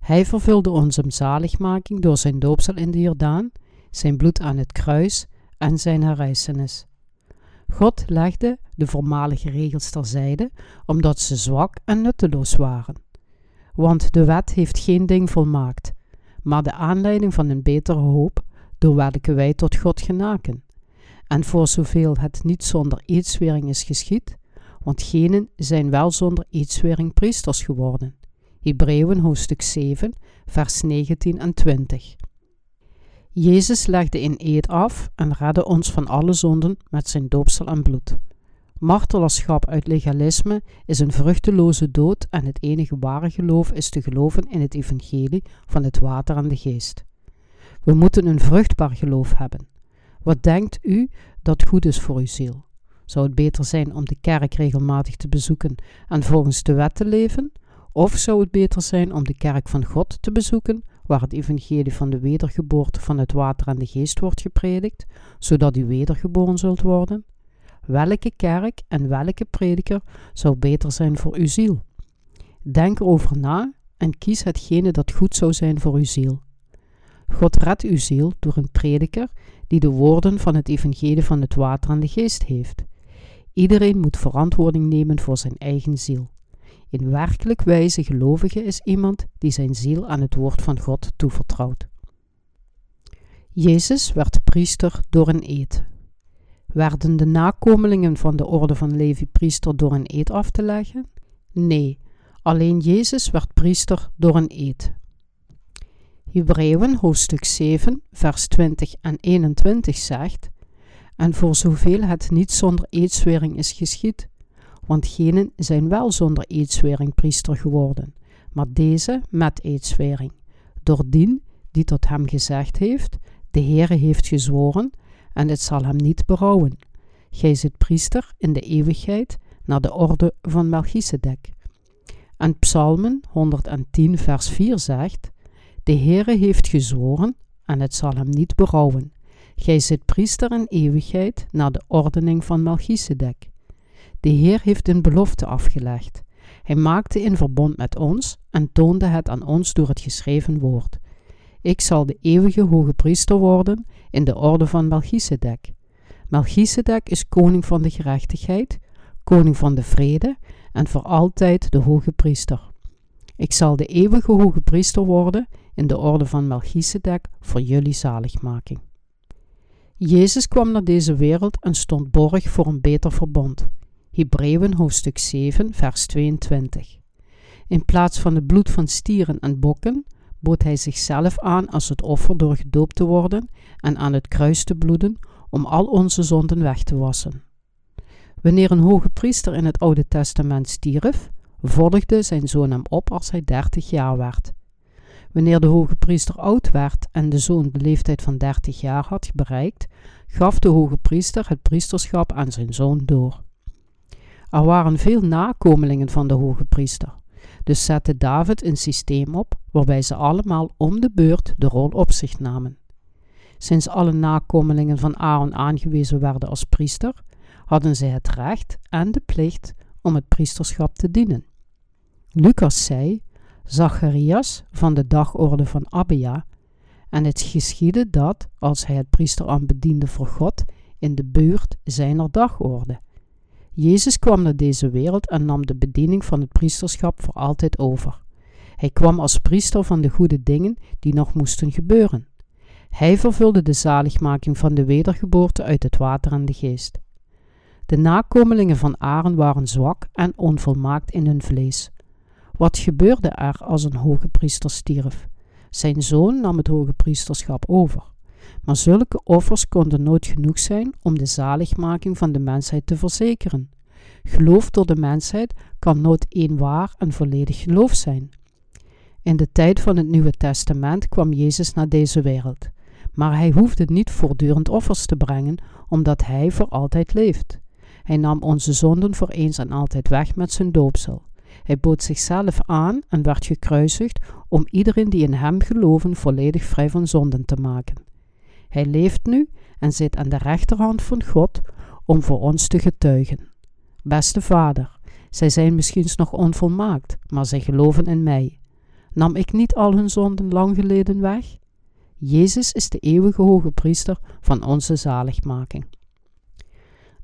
Hij vervulde onze zaligmaking door zijn doopsel in de Jordaan, zijn bloed aan het kruis en zijn herrijzenis. God legde de voormalige regels terzijde, omdat ze zwak en nutteloos waren. Want de wet heeft geen ding volmaakt, maar de aanleiding van een betere hoop, door welke wij tot God genaken. En voor zoveel het niet zonder eedswering is geschied, want genen zijn wel zonder eedswering priesters geworden. Hebreeën hoofdstuk 7, vers 19 en 20. Jezus legde een eed af en redde ons van alle zonden met zijn doopsel en bloed. Martelaarschap uit legalisme is een vruchteloze dood en het enige ware geloof is te geloven in het evangelie van het water en de geest. We moeten een vruchtbaar geloof hebben. Wat denkt u dat goed is voor uw ziel? Zou het beter zijn om de kerk regelmatig te bezoeken en volgens de wet te leven? Of zou het beter zijn om de kerk van God te bezoeken, waar het evangelie van de wedergeboorte van het water en de geest wordt gepredikt, zodat u wedergeboren zult worden? Welke kerk en welke prediker zou beter zijn voor uw ziel? Denk erover na en kies hetgene dat goed zou zijn voor uw ziel. God redt uw ziel door een prediker die de woorden van het evangelie van het water en de geest heeft. Iedereen moet verantwoording nemen voor zijn eigen ziel. Een werkelijk wijze gelovige is iemand die zijn ziel aan het woord van God toevertrouwt. Jezus werd priester door een eed. Werden de nakomelingen van de orde van Levi priester door een eed af te leggen? Nee, alleen Jezus werd priester door een eed. Hebreeën hoofdstuk 7, vers 20 en 21 zegt: En voor zoveel het niet zonder eedswering is geschied, want genen zijn wel zonder eedswering priester geworden, maar deze met eedswering, doordien die tot hem gezegd heeft, de Heere heeft gezworen, en het zal hem niet berouwen. Gij zit priester in de eeuwigheid naar de orde van Melchizedek. En Psalmen 110 vers 4 zegt, De Heere heeft gezworen, en het zal hem niet berouwen. Gij zit priester in eeuwigheid naar de ordening van Melchizedek. De Heer heeft een belofte afgelegd. Hij maakte een verbond met ons en toonde het aan ons door het geschreven woord. Ik zal de eeuwige hoge priester worden in de orde van Melchizedek. Melchizedek is koning van de gerechtigheid, koning van de vrede en voor altijd de hoge priester. Ik zal de eeuwige hoge priester worden in de orde van Melchizedek voor jullie zaligmaking. Jezus kwam naar deze wereld en stond borg voor een beter verbond. Hebreeën hoofdstuk 7, vers 22. In plaats van het bloed van stieren en bokken bood hij zichzelf aan als het offer door gedoopt te worden en aan het kruis te bloeden om al onze zonden weg te wassen. Wanneer een hoge priester in het Oude Testament stierf, volgde zijn zoon hem op als hij dertig jaar werd. Wanneer de hoge priester oud werd en de zoon de leeftijd van dertig jaar had bereikt, gaf de hoge priester het priesterschap aan zijn zoon door. Er waren veel nakomelingen van de hoge priester, dus zette David een systeem op waarbij ze allemaal om de beurt de rol op zich namen. Sinds alle nakomelingen van Aaron aangewezen werden als priester, hadden zij het recht en de plicht om het priesterschap te dienen. Lucas zei: Zacharias van de dagorde van Abia, en het geschiedde dat, als hij het priesterambt bediende voor God, in de buurt zijner dagorde. Jezus kwam naar deze wereld en nam de bediening van het priesterschap voor altijd over. Hij kwam als priester van de goede dingen die nog moesten gebeuren. Hij vervulde de zaligmaking van de wedergeboorte uit het water en de geest. De nakomelingen van Aaron waren zwak en onvolmaakt in hun vlees. Wat gebeurde er als een hoge priester stierf? Zijn zoon nam het hoge priesterschap over. Maar zulke offers konden nooit genoeg zijn om de zaligmaking van de mensheid te verzekeren. Geloof door de mensheid kan nooit één waar en volledig geloof zijn. In de tijd van het Nieuwe Testament kwam Jezus naar deze wereld, maar hij hoefde niet voortdurend offers te brengen, omdat hij voor altijd leeft. Hij nam onze zonden voor eens en altijd weg met zijn doopsel. Hij bood zichzelf aan en werd gekruisigd om iedereen die in hem geloven volledig vrij van zonden te maken. Hij leeft nu en zit aan de rechterhand van God om voor ons te getuigen. Beste Vader, zij zijn misschien nog onvolmaakt, maar zij geloven in mij. Nam ik niet al hun zonden lang geleden weg? Jezus is de eeuwige hoge priester van onze zaligmaking.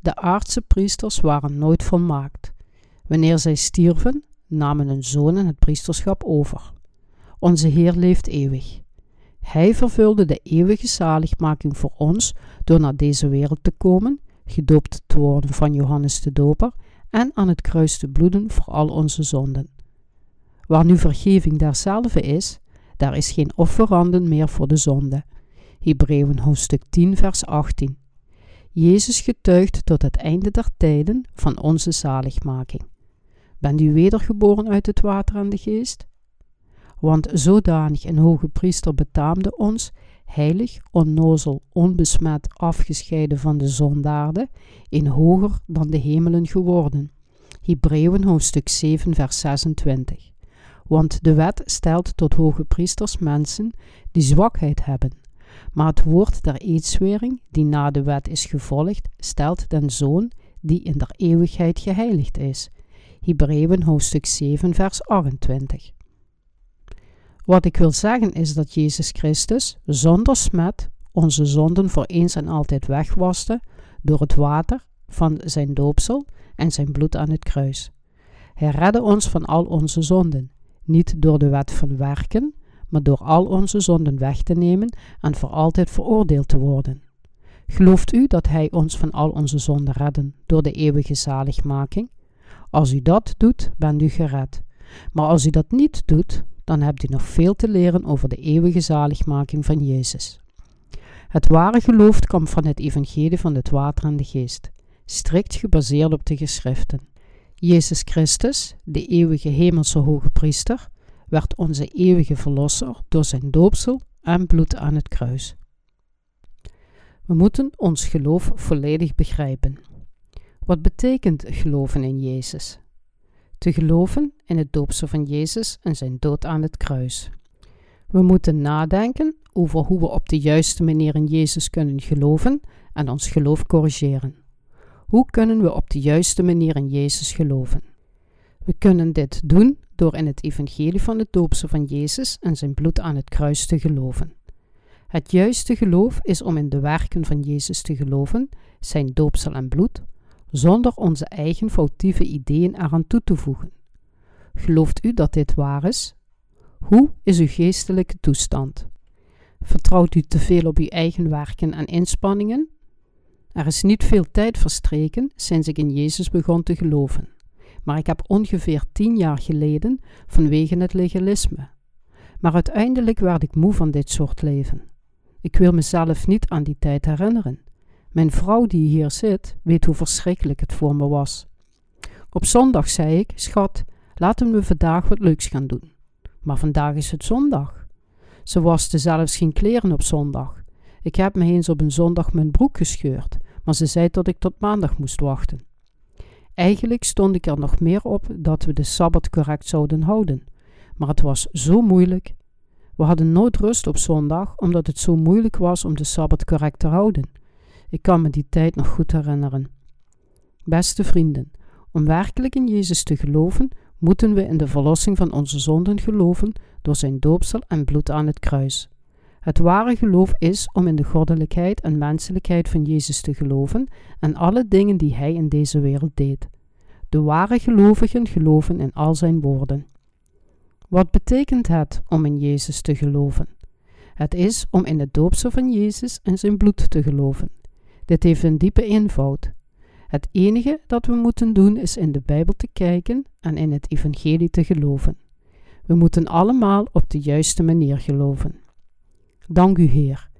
De aardse priesters waren nooit volmaakt. Wanneer zij stierven, namen hun zonen het priesterschap over. Onze Heer leeft eeuwig. Hij vervulde de eeuwige zaligmaking voor ons door naar deze wereld te komen, gedoopt te worden van Johannes de Doper en aan het kruis te bloeden voor al onze zonden. Waar nu vergeving derzelfde is, daar is geen offeranden meer voor de zonde. Hebreeën hoofdstuk 10 vers 18. Jezus getuigt tot het einde der tijden van onze zaligmaking. Bent u wedergeboren uit het water en de geest? Want zodanig een hoge priester betaamde ons, heilig, onnozel, onbesmet, afgescheiden van de zondaarden, in hoger dan de hemelen geworden. Hebreeën hoofdstuk 7 vers 26. Want de wet stelt tot hoge priesters mensen die zwakheid hebben. Maar het woord der eedswering, die na de wet is gevolgd, stelt den zoon die in der eeuwigheid geheiligd is. Hebreeën hoofdstuk 7 vers 28. Wat ik wil zeggen is dat Jezus Christus zonder smet onze zonden voor eens en altijd wegwaste door het water van zijn doopsel en zijn bloed aan het kruis. Hij redde ons van al onze zonden, niet door de wet van werken, maar door al onze zonden weg te nemen en voor altijd veroordeeld te worden. Gelooft u dat Hij ons van al onze zonden redden door de eeuwige zaligmaking? Als u dat doet, bent u gered. Maar als u dat niet doet, dan hebt u nog veel te leren over de eeuwige zaligmaking van Jezus. Het ware geloof komt van het evangelie van het water en de geest, strikt gebaseerd op de geschriften. Jezus Christus, de eeuwige hemelse hoge priester, werd onze eeuwige Verlosser door zijn doopsel en bloed aan het kruis. We moeten ons geloof volledig begrijpen. Wat betekent geloven in Jezus? Te geloven in het doopsel van Jezus en zijn dood aan het kruis. We moeten nadenken over hoe we op de juiste manier in Jezus kunnen geloven en ons geloof corrigeren. Hoe kunnen we op de juiste manier in Jezus geloven? We kunnen dit doen door in het evangelie van het doopsel van Jezus en zijn bloed aan het kruis te geloven. Het juiste geloof is om in de werken van Jezus te geloven, zijn doopsel en bloed, zonder onze eigen foutieve ideeën eraan toe te voegen. Gelooft u dat dit waar is? Hoe is uw geestelijke toestand? Vertrouwt u te veel op uw eigen werken en inspanningen? Er is niet veel tijd verstreken sinds ik in Jezus begon te geloven, maar ik heb ongeveer tien jaar geleden vanwege het legalisme. Maar uiteindelijk werd ik moe van dit soort leven. Ik wil mezelf niet aan die tijd herinneren. Mijn vrouw die hier zit, weet hoe verschrikkelijk het voor me was. Op zondag zei ik: Schat, laten we vandaag wat leuks gaan doen. Maar vandaag is het zondag. Ze waste zelfs geen kleren op zondag. Ik heb me eens op een zondag mijn broek gescheurd, maar ze zei dat ik tot maandag moest wachten. Eigenlijk stond ik er nog meer op dat we de sabbat correct zouden houden, maar het was zo moeilijk. We hadden nooit rust op zondag, omdat het zo moeilijk was om de sabbat correct te houden. Ik kan me die tijd nog goed herinneren. Beste vrienden, om werkelijk in Jezus te geloven, moeten we in de verlossing van onze zonden geloven door zijn doopsel en bloed aan het kruis. Het ware geloof is om in de goddelijkheid en menselijkheid van Jezus te geloven en alle dingen die Hij in deze wereld deed. De ware gelovigen geloven in al zijn woorden. Wat betekent het om in Jezus te geloven? Het is om in het doopsel van Jezus en zijn bloed te geloven. Dit heeft een diepe eenvoud. Het enige dat we moeten doen is in de Bijbel te kijken en in het Evangelie te geloven. We moeten allemaal op de juiste manier geloven. Dank u, Heer.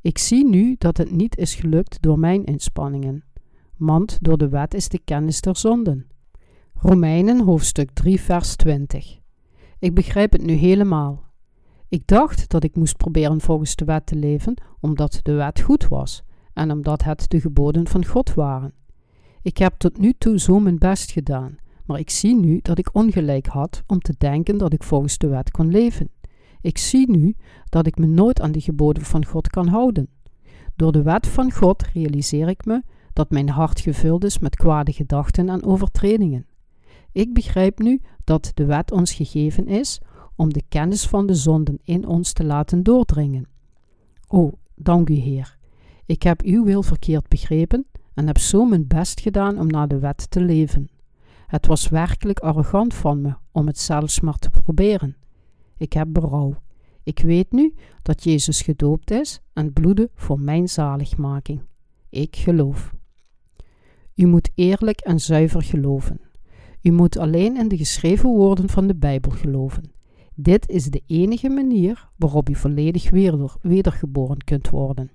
Ik zie nu dat het niet is gelukt door mijn inspanningen, want door de wet is de kennis der zonden. Romeinen hoofdstuk 3, vers 20. Ik begrijp het nu helemaal. Ik dacht dat ik moest proberen volgens de wet te leven, omdat de wet goed was en omdat het de geboden van God waren. Ik heb tot nu toe zo mijn best gedaan, maar ik zie nu dat ik ongelijk had om te denken dat ik volgens de wet kon leven. Ik zie nu dat ik me nooit aan de geboden van God kan houden. Door de wet van God realiseer ik me dat mijn hart gevuld is met kwade gedachten en overtredingen. Ik begrijp nu dat de wet ons gegeven is om de kennis van de zonden in ons te laten doordringen. O, dank u, Heer. Ik heb uw wil verkeerd begrepen en heb zo mijn best gedaan om naar de wet te leven. Het was werkelijk arrogant van me om het zelfs maar te proberen. Ik heb berouw. Ik weet nu dat Jezus gedoopt is en bloedde voor mijn zaligmaking. Ik geloof. U moet eerlijk en zuiver geloven. U moet alleen in de geschreven woorden van de Bijbel geloven. Dit is de enige manier waarop u volledig wedergeboren kunt worden.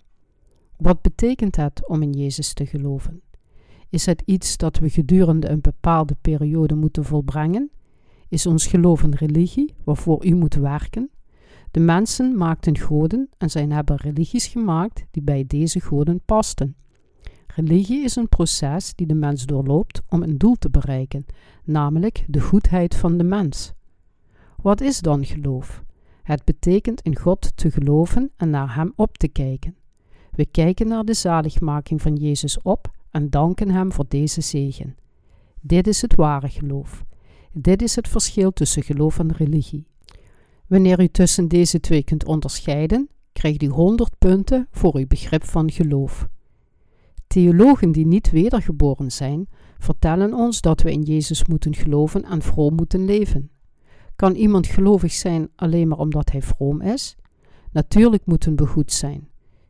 Wat betekent het om in Jezus te geloven? Is het iets dat we gedurende een bepaalde periode moeten volbrengen? Is ons geloof een religie waarvoor u moet werken? De mensen maakten goden en zij hebben religies gemaakt die bij deze goden pasten. Religie is een proces die de mens doorloopt om een doel te bereiken, namelijk de goedheid van de mens. Wat is dan geloof? Het betekent in God te geloven en naar Hem op te kijken. We kijken naar de zaligmaking van Jezus op en danken Hem voor deze zegen. Dit is het ware geloof. Dit is het verschil tussen geloof en religie. Wanneer u tussen deze twee kunt onderscheiden, krijgt u 100 punten voor uw begrip van geloof. Theologen die niet wedergeboren zijn, vertellen ons dat we in Jezus moeten geloven en vroom moeten leven. Kan iemand gelovig zijn alleen maar omdat hij vroom is? Natuurlijk moeten we goed zijn.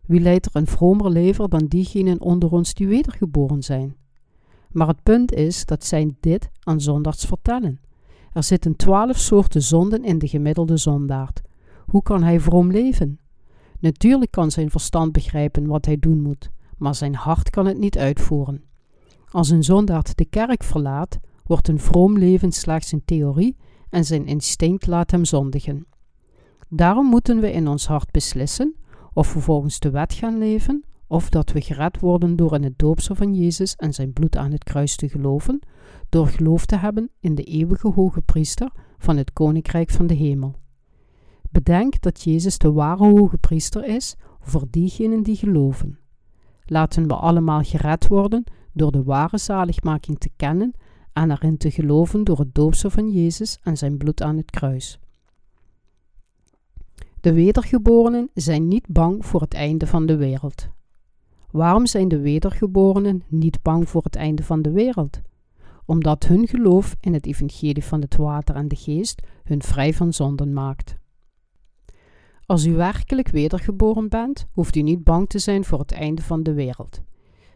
Wie leidt er een vromer leven dan diegenen onder ons die wedergeboren zijn? Maar het punt is dat zij dit aan zondaars vertellen. Er zitten twaalf soorten zonden in de gemiddelde zondaard. Hoe kan hij vroom leven? Natuurlijk kan zijn verstand begrijpen wat hij doen moet, maar zijn hart kan het niet uitvoeren. Als een zondaard de kerk verlaat, wordt een vroom leven slechts een theorie en zijn instinct laat hem zondigen. Daarom moeten we in ons hart beslissen of we volgens de wet gaan leven, of dat we gered worden door in het doopsel van Jezus en zijn bloed aan het kruis te geloven, door geloof te hebben in de eeuwige hoge priester van het koninkrijk van de hemel. Bedenk dat Jezus de ware hoge priester is voor diegenen die geloven. Laten we allemaal gered worden door de ware zaligmaking te kennen en erin te geloven door het doopsel van Jezus en zijn bloed aan het kruis. De wedergeborenen zijn niet bang voor het einde van de wereld. Waarom zijn de wedergeborenen niet bang voor het einde van de wereld? Omdat hun geloof in het evangelie van het water en de geest hun vrij van zonden maakt. Als u werkelijk wedergeboren bent, hoeft u niet bang te zijn voor het einde van de wereld.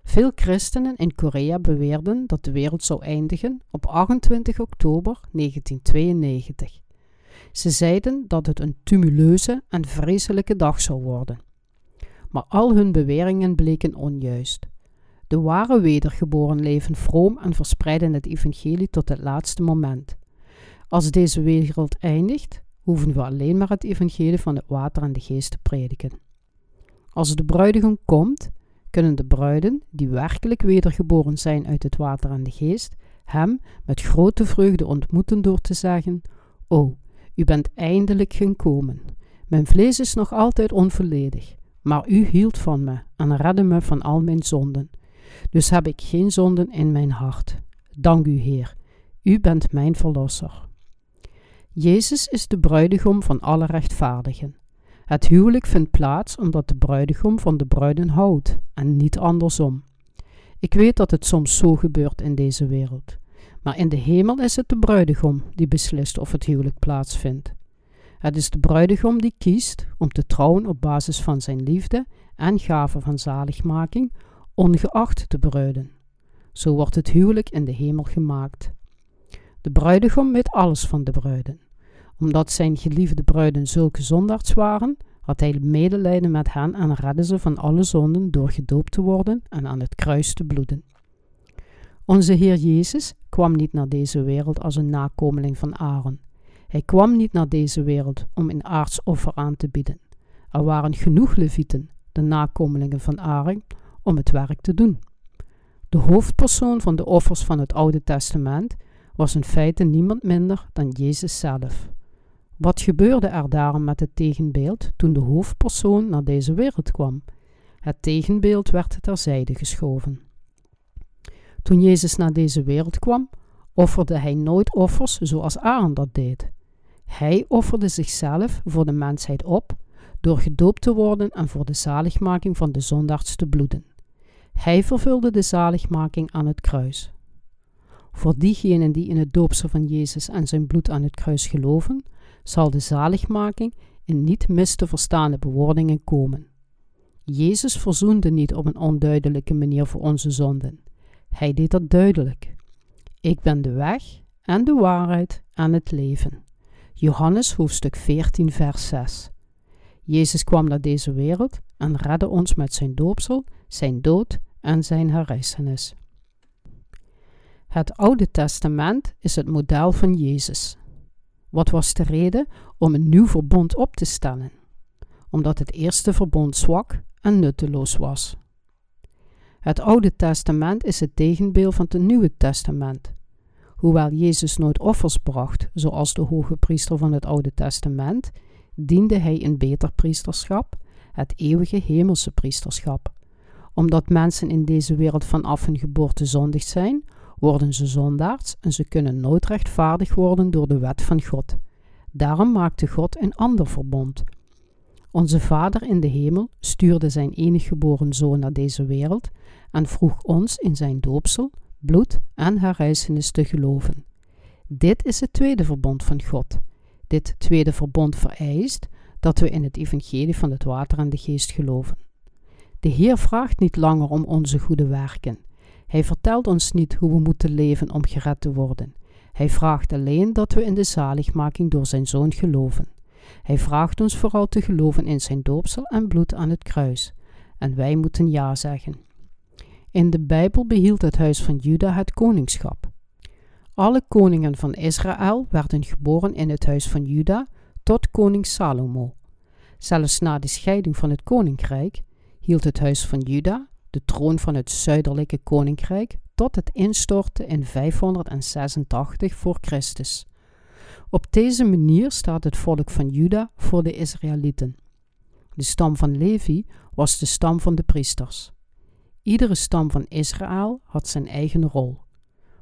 Veel christenen in Korea beweerden dat de wereld zou eindigen op 28 oktober 1992. Ze zeiden dat het een tumuleuze en vreselijke dag zou worden. Maar al hun beweringen bleken onjuist. De ware wedergeboren leven vroom en verspreiden het evangelie tot het laatste moment. Als deze wereld eindigt, hoeven we alleen maar het evangelie van het water en de geest te prediken. Als de bruidegom komt, kunnen de bruiden, die werkelijk wedergeboren zijn uit het water en de geest, hem met grote vreugde ontmoeten door te zeggen: O, u bent eindelijk gekomen. Mijn vlees is nog altijd onvolledig, maar u hield van me en redde me van al mijn zonden. Dus heb ik geen zonden in mijn hart. Dank u, Heer. U bent mijn verlosser. Jezus is de bruidegom van alle rechtvaardigen. Het huwelijk vindt plaats omdat de bruidegom van de bruiden houdt en niet andersom. Ik weet dat het soms zo gebeurt in deze wereld, maar in de hemel is het de bruidegom die beslist of het huwelijk plaatsvindt. Het is de bruidegom die kiest om te trouwen op basis van zijn liefde en gave van zaligmaking, ongeacht de bruiden. Zo wordt het huwelijk in de hemel gemaakt. De bruidegom weet alles van de bruiden omdat zijn geliefde bruiden zulke zondaards waren, had hij medelijden met hen en redde ze van alle zonden door gedoopt te worden en aan het kruis te bloeden. Onze Heer Jezus kwam niet naar deze wereld als een nakomeling van Aaron. Hij kwam niet naar deze wereld om een aardsoffer aan te bieden. Er waren genoeg levieten, de nakomelingen van Aaron, om het werk te doen. De hoofdpersoon van de offers van het Oude Testament was in feite niemand minder dan Jezus zelf. Wat gebeurde er daarom met het tegenbeeld toen de hoofdpersoon naar deze wereld kwam? Het tegenbeeld werd terzijde geschoven. Toen Jezus naar deze wereld kwam, offerde hij nooit offers zoals Aaron dat deed. Hij offerde zichzelf voor de mensheid op door gedoopt te worden en voor de zaligmaking van de zondaars te bloeden. Hij vervulde de zaligmaking aan het kruis. Voor diegenen die in het doopsel van Jezus en zijn bloed aan het kruis geloven, zal de zaligmaking in niet mis te verstaande bewoordingen komen. Jezus verzoende niet op een onduidelijke manier voor onze zonden. Hij deed dat duidelijk. Ik ben de weg en de waarheid en het leven. Johannes hoofdstuk 14, vers 6. Jezus kwam naar deze wereld en redde ons met zijn doopsel, zijn dood en zijn herrijzenis. Het Oude Testament is het model van Jezus. Wat was de reden om een nieuw verbond op te stellen? Omdat het eerste verbond zwak en nutteloos was. Het Oude Testament is het tegenbeeld van het Nieuwe Testament. Hoewel Jezus nooit offers bracht, zoals de hoge priester van het Oude Testament, diende hij een beter priesterschap, het eeuwige hemelse priesterschap. Omdat mensen in deze wereld vanaf hun geboorte zondig zijn, worden ze zondaars en ze kunnen nooit rechtvaardig worden door de wet van God. Daarom maakte God een ander verbond. Onze Vader in de hemel stuurde zijn enig geboren zoon naar deze wereld en vroeg ons in zijn doopsel, bloed en herrijzenis te geloven. Dit is het tweede verbond van God. Dit tweede verbond vereist dat we in het evangelie van het water en de geest geloven. De Heer vraagt niet langer om onze goede werken. Hij vertelt ons niet hoe we moeten leven om gered te worden. Hij vraagt alleen dat we in de zaligmaking door zijn zoon geloven. Hij vraagt ons vooral te geloven in zijn doopsel en bloed aan het kruis. En wij moeten ja zeggen. In de Bijbel behield het huis van Juda het koningschap. Alle koningen van Israël werden geboren in het huis van Juda tot koning Salomo. Zelfs na de scheiding van het koninkrijk hield het huis van Juda de troon van het zuidelijke koninkrijk tot het instorten in 586 voor Christus. Op deze manier staat het volk van Juda voor de Israëlieten. De stam van Levi was de stam van de priesters. Iedere stam van Israël had zijn eigen rol.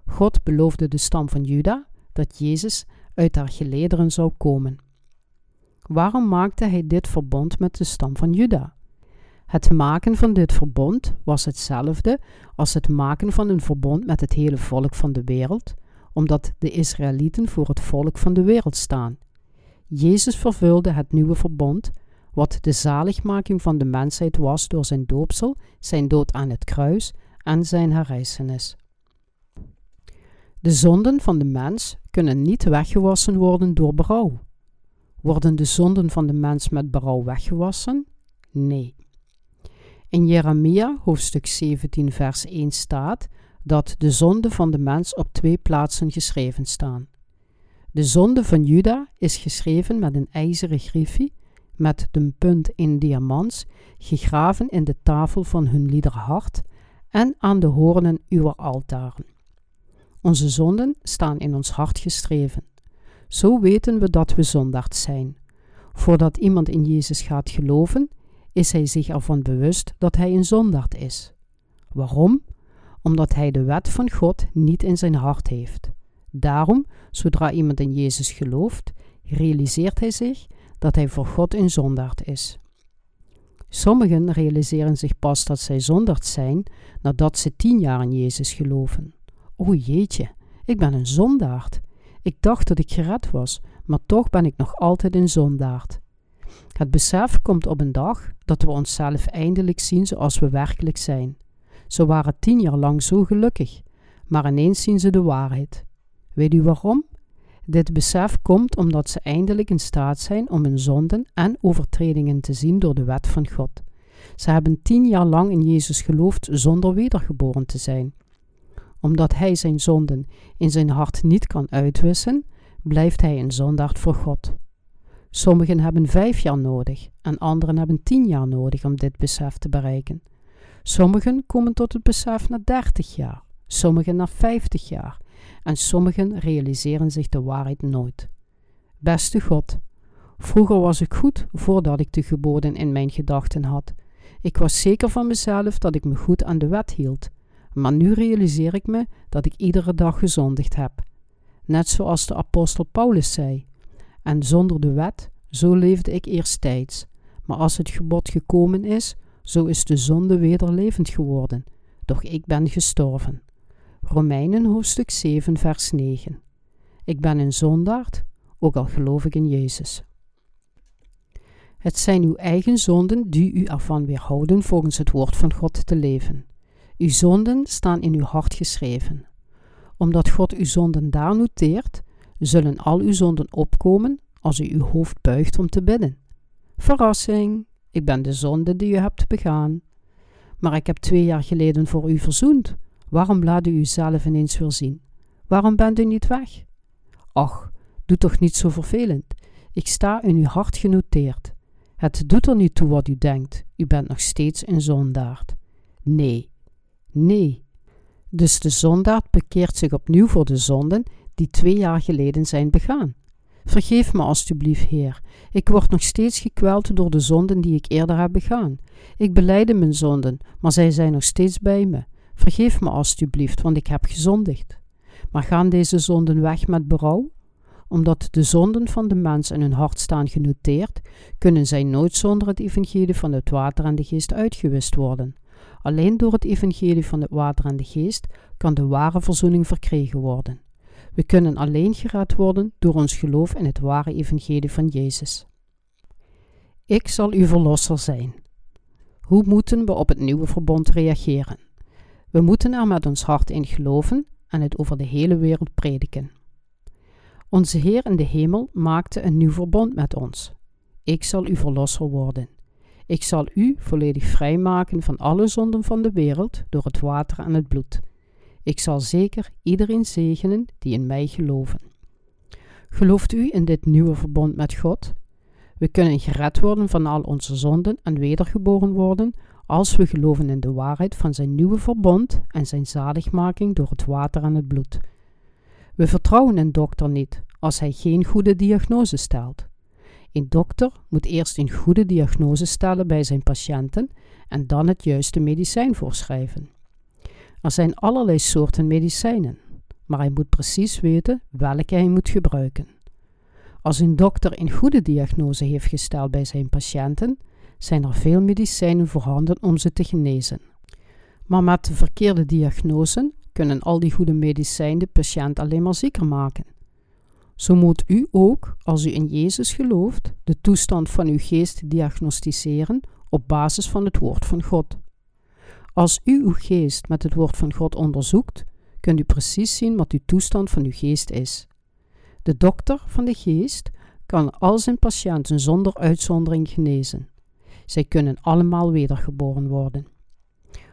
God beloofde de stam van Juda dat Jezus uit haar gelederen zou komen. Waarom maakte hij dit verbond met de stam van Juda? Het maken van dit verbond was hetzelfde als het maken van een verbond met het hele volk van de wereld, omdat de Israëlieten voor het volk van de wereld staan. Jezus vervulde het nieuwe verbond, wat de zaligmaking van de mensheid was door zijn doopsel, zijn dood aan het kruis en zijn herrijzenis. De zonden van de mens kunnen niet weggewassen worden door berouw. Worden de zonden van de mens met berouw weggewassen? Nee. In Jeremia hoofdstuk 17 vers 1 staat dat de zonden van de mens op twee plaatsen geschreven staan. De zonde van Juda is geschreven met een ijzeren griefje, met de punt in diamants, gegraven in de tafel van hun liederhart en aan de hoornen uw altaren. Onze zonden staan in ons hart geschreven. Zo weten we dat we zondaard zijn. Voordat iemand in Jezus gaat geloven, is hij zich ervan bewust dat hij een zondaard is. Waarom? Omdat hij de wet van God niet in zijn hart heeft. Daarom, zodra iemand in Jezus gelooft, realiseert hij zich dat hij voor God een zondaard is. Sommigen realiseren zich pas dat zij zondaard zijn nadat ze tien jaar in Jezus geloven. O jeetje, ik ben een zondaard. Ik dacht dat ik gered was, maar toch ben ik nog altijd een zondaard. Het besef komt op een dag dat we onszelf eindelijk zien zoals we werkelijk zijn. Ze waren tien jaar lang zo gelukkig, maar ineens zien ze de waarheid. Weet u waarom? Dit besef komt omdat ze eindelijk in staat zijn om hun zonden en overtredingen te zien door de wet van God. Ze hebben tien jaar lang in Jezus geloofd zonder wedergeboren te zijn. Omdat hij zijn zonden in zijn hart niet kan uitwissen, blijft hij een zondaard voor God. Sommigen hebben vijf jaar nodig en anderen hebben tien jaar nodig om dit besef te bereiken. Sommigen komen tot het besef na dertig jaar, sommigen na vijftig jaar en sommigen realiseren zich de waarheid nooit. Beste God, vroeger was ik goed voordat ik de geboden in mijn gedachten had. Ik was zeker van mezelf dat ik me goed aan de wet hield, maar nu realiseer ik me dat ik iedere dag gezondigd heb. Net zoals de apostel Paulus zei: en zonder de wet, zo leefde ik eerst tijds. Maar als het gebod gekomen is, zo is de zonde weder levend geworden. Doch ik ben gestorven. Romeinen hoofdstuk 7, vers 9. Ik ben een zondaard, ook al geloof ik in Jezus. Het zijn uw eigen zonden die u ervan weerhouden volgens het woord van God te leven. Uw zonden staan in uw hart geschreven. Omdat God uw zonden daar noteert, zullen al uw zonden opkomen als u uw hoofd buigt om te bidden. Verrassing, ik ben de zonde die u hebt begaan. Maar ik heb twee jaar geleden voor u verzoend. Waarom laat u uzelf ineens weer zien? Waarom bent u niet weg? Ach, doe toch niet zo vervelend. Ik sta in uw hart genoteerd. Het doet er niet toe wat u denkt. U bent nog steeds een zondaard. Nee, nee. Dus de zondaard bekeert zich opnieuw voor de zonden die twee jaar geleden zijn begaan. Vergeef me alstublieft, Heer. Ik word nog steeds gekweld door de zonden die ik eerder heb begaan. Ik beleide mijn zonden, maar zij zijn nog steeds bij me. Vergeef me alstublieft, want ik heb gezondigd. Maar gaan deze zonden weg met berouw? Omdat de zonden van de mens in hun hart staan genoteerd, kunnen zij nooit zonder het evangelie van het water en de geest uitgewist worden. Alleen door het evangelie van het water en de geest kan de ware verzoening verkregen worden. We kunnen alleen gered worden door ons geloof in het ware evangelie van Jezus. Ik zal uw verlosser zijn. Hoe moeten we op het nieuwe verbond reageren? We moeten er met ons hart in geloven en het over de hele wereld prediken. Onze Heer in de hemel maakte een nieuw verbond met ons. Ik zal uw verlosser worden. Ik zal u volledig vrijmaken van alle zonden van de wereld door het water en het bloed. Ik zal zeker iedereen zegenen die in mij geloven. Gelooft u in dit nieuwe verbond met God? We kunnen gered worden van al onze zonden en wedergeboren worden als we geloven in de waarheid van zijn nieuwe verbond en zijn zaligmaking door het water en het bloed. We vertrouwen een dokter niet als hij geen goede diagnose stelt. Een dokter moet eerst een goede diagnose stellen bij zijn patiënten en dan het juiste medicijn voorschrijven. Er zijn allerlei soorten medicijnen, maar hij moet precies weten welke hij moet gebruiken. Als een dokter een goede diagnose heeft gesteld bij zijn patiënten, zijn er veel medicijnen voorhanden om ze te genezen. Maar met de verkeerde diagnose kunnen al die goede medicijnen de patiënt alleen maar zieker maken. Zo moet u ook, als u in Jezus gelooft, de toestand van uw geest diagnosticeren op basis van het woord van God. Als u uw geest met het woord van God onderzoekt, kunt u precies zien wat uw toestand van uw geest is. De dokter van de geest kan al zijn patiënten zonder uitzondering genezen. Zij kunnen allemaal wedergeboren worden.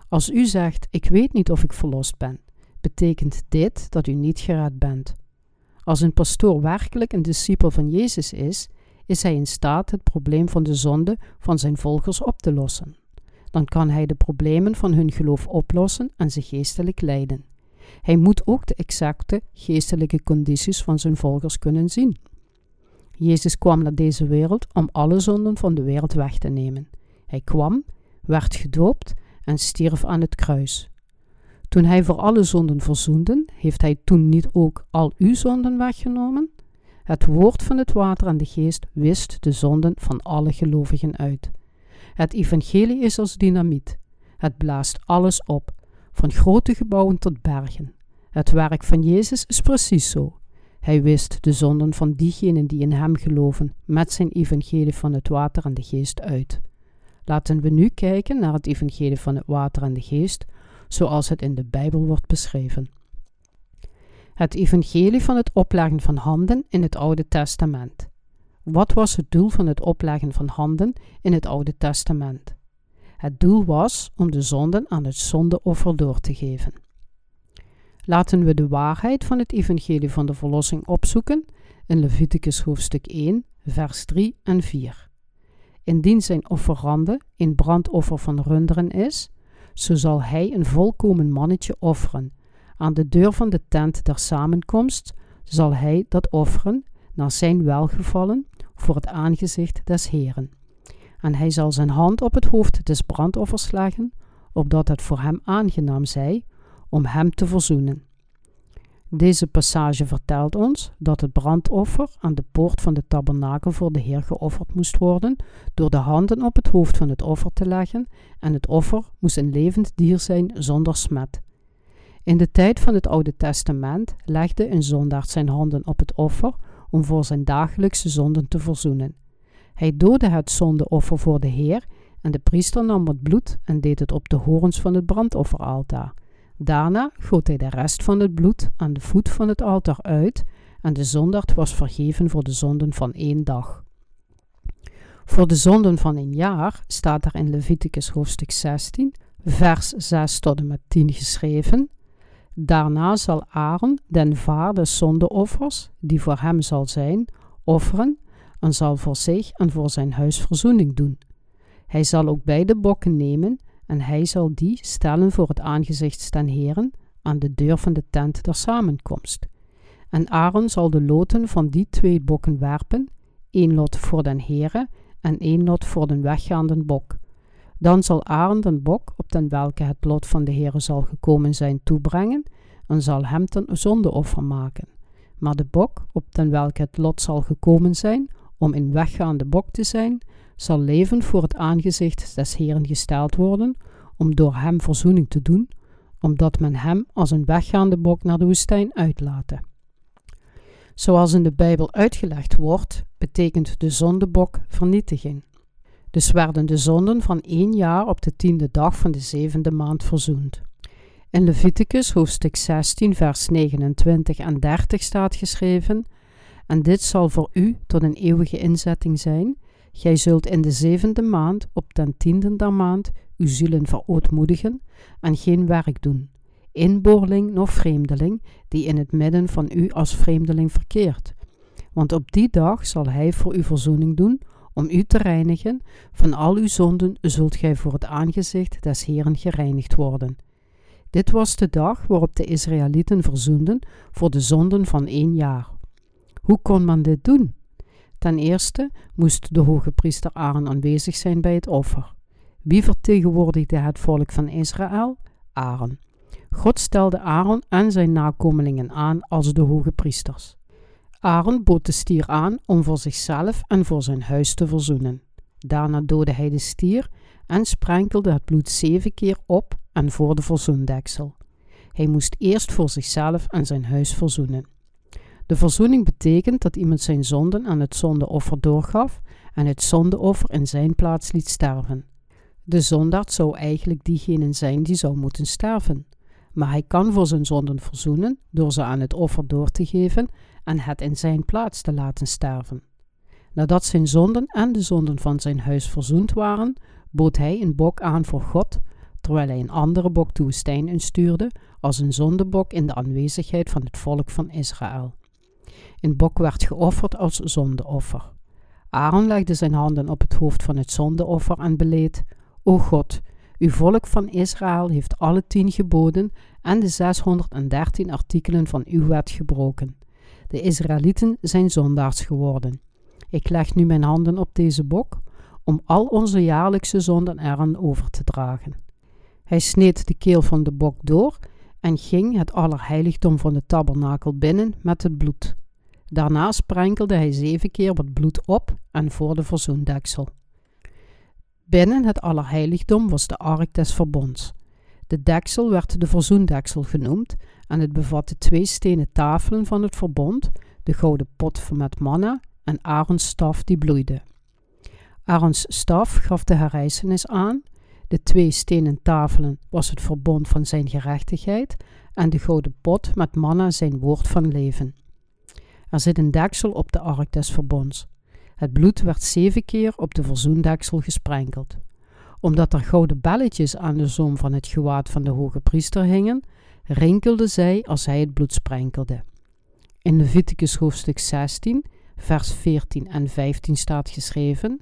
Als u zegt: Ik weet niet of ik verlost ben, betekent dit dat u niet gered bent. Als een pastoor werkelijk een discipel van Jezus is, is hij in staat het probleem van de zonde van zijn volgers op te lossen. Dan kan hij de problemen van hun geloof oplossen en ze geestelijk leiden. Hij moet ook de exacte geestelijke condities van zijn volgers kunnen zien. Jezus kwam naar deze wereld om alle zonden van de wereld weg te nemen. Hij kwam, werd gedoopt en stierf aan het kruis. Toen hij voor alle zonden verzoende, heeft hij toen niet ook al uw zonden weggenomen? Het woord van het water en de geest wist de zonden van alle gelovigen uit. Het evangelie is als dynamiet. Het blaast alles op, van grote gebouwen tot bergen. Het werk van Jezus is precies zo. Hij wist de zonden van diegenen die in hem geloven met zijn evangelie van het water en de geest uit. Laten we nu kijken naar het evangelie van het water en de geest, zoals het in de Bijbel wordt beschreven. Het evangelie van het opleggen van handen in het Oude Testament. Wat was het doel van het opleggen van handen in het Oude Testament? Het doel was om de zonden aan het zondeoffer door te geven. Laten we de waarheid van het evangelie van de verlossing opzoeken in Leviticus hoofdstuk 1, vers 3 en 4. Indien zijn offerande een brandoffer van runderen is, zo zal hij een volkomen mannetje offeren. Aan de deur van de tent der samenkomst zal hij dat offeren naar zijn welgevallen voor het aangezicht des Heren. En hij zal zijn hand op het hoofd des brandoffers leggen, opdat het voor hem aangenaam zij, om hem te verzoenen. Deze passage vertelt ons dat het brandoffer aan de poort van de tabernakel voor de Heer geofferd moest worden door de handen op het hoofd van het offer te leggen en het offer moest een levend dier zijn zonder smet. In de tijd van het Oude Testament legde een zondaard zijn handen op het offer om voor zijn dagelijkse zonden te verzoenen. Hij doodde het zondeoffer voor de Heer en de priester nam het bloed en deed het op de horens van het brandofferaltaar. Daarna goot hij de rest van het bloed aan de voet van het altaar uit en de zondaard was vergeven voor de zonden van één dag. Voor de zonden van een jaar staat er in Leviticus hoofdstuk 16, vers 6 tot en met 10 geschreven. Daarna zal Aaron den vader de zondeoffers, die voor hem zal zijn, offeren en zal voor zich en voor zijn huis verzoening doen. Hij zal ook beide bokken nemen en hij zal die stellen voor het aangezicht ten Heren aan de deur van de tent der samenkomst. En Aaron zal de loten van die twee bokken werpen, één lot voor den Heren en één lot voor den weggaande bok. Dan zal Aaron den bok, op den welke het lot van de Heere zal gekomen zijn, toebrengen, en zal hem ten zondeoffer maken. Maar de bok, op den welke het lot zal gekomen zijn, om in weggaande bok te zijn, zal leven voor het aangezicht des Heeren gesteld worden, om door hem verzoening te doen, omdat men hem als een weggaande bok naar de woestijn uitlaten. Zoals in de Bijbel uitgelegd wordt, betekent de zondebok vernietiging. Dus werden de zonden van één jaar op de tiende dag van de zevende maand verzoend. In Leviticus hoofdstuk 16, vers 29 en 30 staat geschreven: En dit zal voor u tot een eeuwige inzetting zijn. Gij zult in de zevende maand, op den tiende der maand, uw zielen verootmoedigen en geen werk doen. inboorling noch vreemdeling, die in het midden van u als vreemdeling verkeert. Want op die dag zal hij voor u verzoening doen, om u te reinigen. Van al uw zonden zult gij voor het aangezicht des Heeren gereinigd worden. Dit was de dag waarop de Israëlieten verzoenden voor de zonden van één jaar. Hoe kon men dit doen? Ten eerste moest de hoge priester Aaron aanwezig zijn bij het offer. Wie vertegenwoordigde het volk van Israël? Aaron. God stelde Aaron en zijn nakomelingen aan als de hoge priesters. Aaron bood de stier aan om voor zichzelf en voor zijn huis te verzoenen. Daarna doodde hij de stier en sprenkelde het bloed zeven keer op en voor de verzoendeksel. Hij moest eerst voor zichzelf en zijn huis verzoenen. De verzoening betekent dat iemand zijn zonden aan het zondeoffer doorgaf en het zondeoffer in zijn plaats liet sterven. De zondaard zou eigenlijk diegene zijn die zou moeten sterven. Maar hij kan voor zijn zonden verzoenen door ze aan het offer door te geven en het in zijn plaats te laten sterven. Nadat zijn zonden en de zonden van zijn huis verzoend waren, bood hij een bok aan voor God, terwijl hij een andere bok de woestijn instuurde als een zondebok in de aanwezigheid van het volk van Israël. Een bok werd geofferd als zondeoffer. Aaron legde zijn handen op het hoofd van het zondeoffer en beleed: O God, uw volk van Israël heeft alle tien geboden en de 613 artikelen van uw wet gebroken. De Israëlieten zijn zondaars geworden. Ik leg nu mijn handen op deze bok, om al onze jaarlijkse zonden eraan over te dragen. Hij sneed de keel van de bok door en ging het allerheiligdom van de tabernakel binnen met het bloed. Daarna sprenkelde hij zeven keer wat bloed op en voor de verzoendeksel. Binnen het allerheiligdom was de ark des verbonds. De deksel werd de verzoendeksel genoemd en het bevatte twee stenen tafelen van het verbond, de gouden pot met manna en Aarons staf die bloeide. Aarons staf gaf de herrijzenis aan, de twee stenen tafelen was het verbond van zijn gerechtigheid en de gouden pot met manna zijn woord van leven. Er zit een deksel op de ark des verbonds. Het bloed werd zeven keer op de verzoendeksel gesprenkeld. Omdat er gouden belletjes aan de zoom van het gewaad van de hoge priester hingen, rinkelde zij als hij het bloed sprenkelde. In Leviticus hoofdstuk 16, vers 14 en 15 staat geschreven: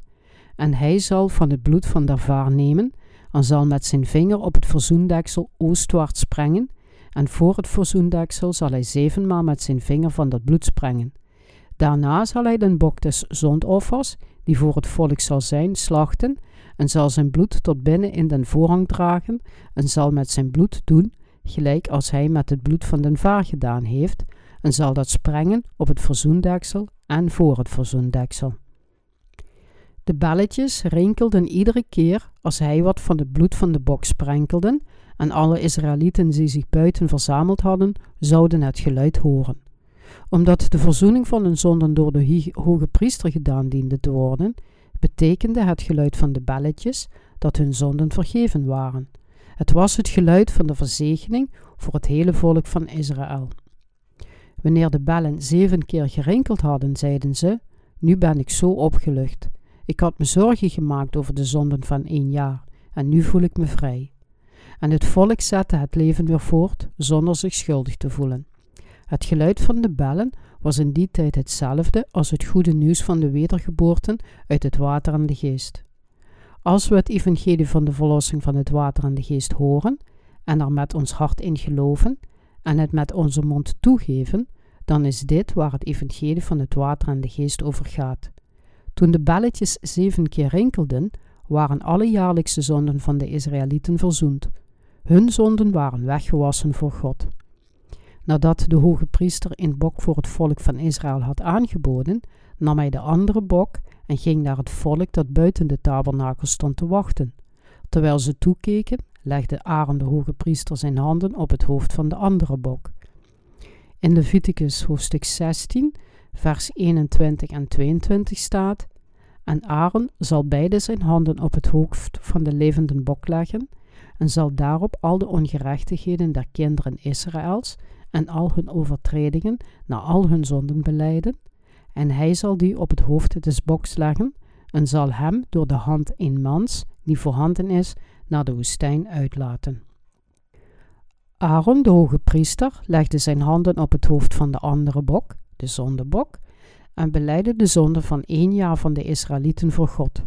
En hij zal van het bloed van de vaar nemen, en zal met zijn vinger op het verzoendeksel oostwaarts sprengen, en voor het verzoendeksel zal hij zevenmaal met zijn vinger van dat bloed sprengen. Daarna zal hij den bok des zondoffers, die voor het volk zal zijn, slachten, en zal zijn bloed tot binnen in den voorhang dragen, en zal met zijn bloed doen, gelijk als hij met het bloed van den vaar gedaan heeft, en zal dat sprengen op het verzoendeksel en voor het verzoendeksel. De belletjes rinkelden iedere keer als hij wat van het bloed van de bok sprenkelde, en alle Israëlieten die zich buiten verzameld hadden, zouden het geluid horen. Omdat de verzoening van hun zonden door de hoge priester gedaan diende te worden, betekende het geluid van de belletjes dat hun zonden vergeven waren. Het was het geluid van de verzegening voor het hele volk van Israël. Wanneer de bellen zeven keer gerinkeld hadden, zeiden ze: Nu ben ik zo opgelucht. Ik had me zorgen gemaakt over de zonden van één jaar, en nu voel ik me vrij. En het volk zette het leven weer voort, zonder zich schuldig te voelen. Het geluid van de bellen was in die tijd hetzelfde als het goede nieuws van de wedergeboorte uit het water en de geest. Als we het evangelie van de verlossing van het water en de geest horen en er met ons hart in geloven en het met onze mond toegeven, dan is dit waar het evangelie van het water en de geest over gaat. Toen de belletjes zeven keer rinkelden, waren alle jaarlijkse zonden van de Israëlieten verzoend. Hun zonden waren weggewassen voor God. Nadat de hoge priester een bok voor het volk van Israël had aangeboden, nam hij de andere bok en ging naar het volk dat buiten de tabernakel stond te wachten. Terwijl ze toekeken, legde Aaron de hoge priester zijn handen op het hoofd van de andere bok. In Leviticus hoofdstuk 16, vers 21 en 22 staat: En Aaron zal beide zijn handen op het hoofd van de levende bok leggen, en zal daarop al de ongerechtigheden der kinderen Israëls en al hun overtredingen naar al hun zonden beleiden, en hij zal die op het hoofd des boks leggen, en zal hem door de hand een mans, die voorhanden is, naar de woestijn uitlaten. Aaron, de hoge priester, legde zijn handen op het hoofd van de andere bok, de zondebok, en beleidde de zonde van één jaar van de Israëlieten voor God.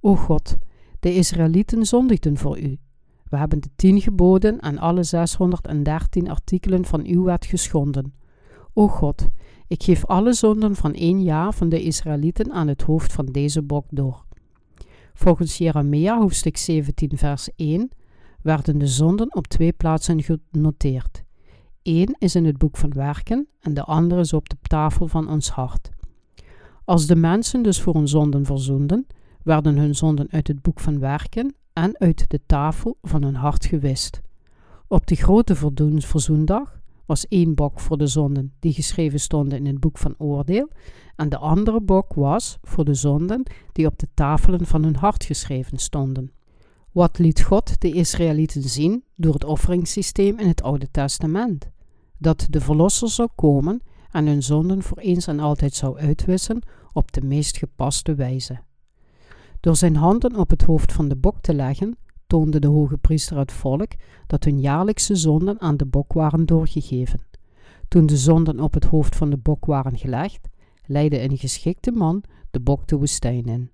O God, de Israëlieten zondigden voor u. We hebben de tien geboden en alle 613 artikelen van uw wet geschonden. O God, ik geef alle zonden van één jaar van de Israëlieten aan het hoofd van deze bok door. Volgens Jeremia hoofdstuk 17 vers 1 werden de zonden op twee plaatsen genoteerd. Eén is in het boek van werken en de andere is op de tafel van ons hart. Als de mensen dus voor hun zonden verzoenden, werden hun zonden uit het boek van werken en uit de tafel van hun hart gewist. Op de grote verzoendag was één bok voor de zonden die geschreven stonden in het boek van oordeel, en de andere bok was voor de zonden die op de tafelen van hun hart geschreven stonden. Wat liet God de Israëlieten zien door het offeringssysteem in het Oude Testament? Dat de Verlosser zou komen en hun zonden voor eens en altijd zou uitwissen op de meest gepaste wijze. Door zijn handen op het hoofd van de bok te leggen, toonde de hoge priester het volk dat hun jaarlijkse zonden aan de bok waren doorgegeven. Toen de zonden op het hoofd van de bok waren gelegd, leidde een geschikte man de bok de woestijn in.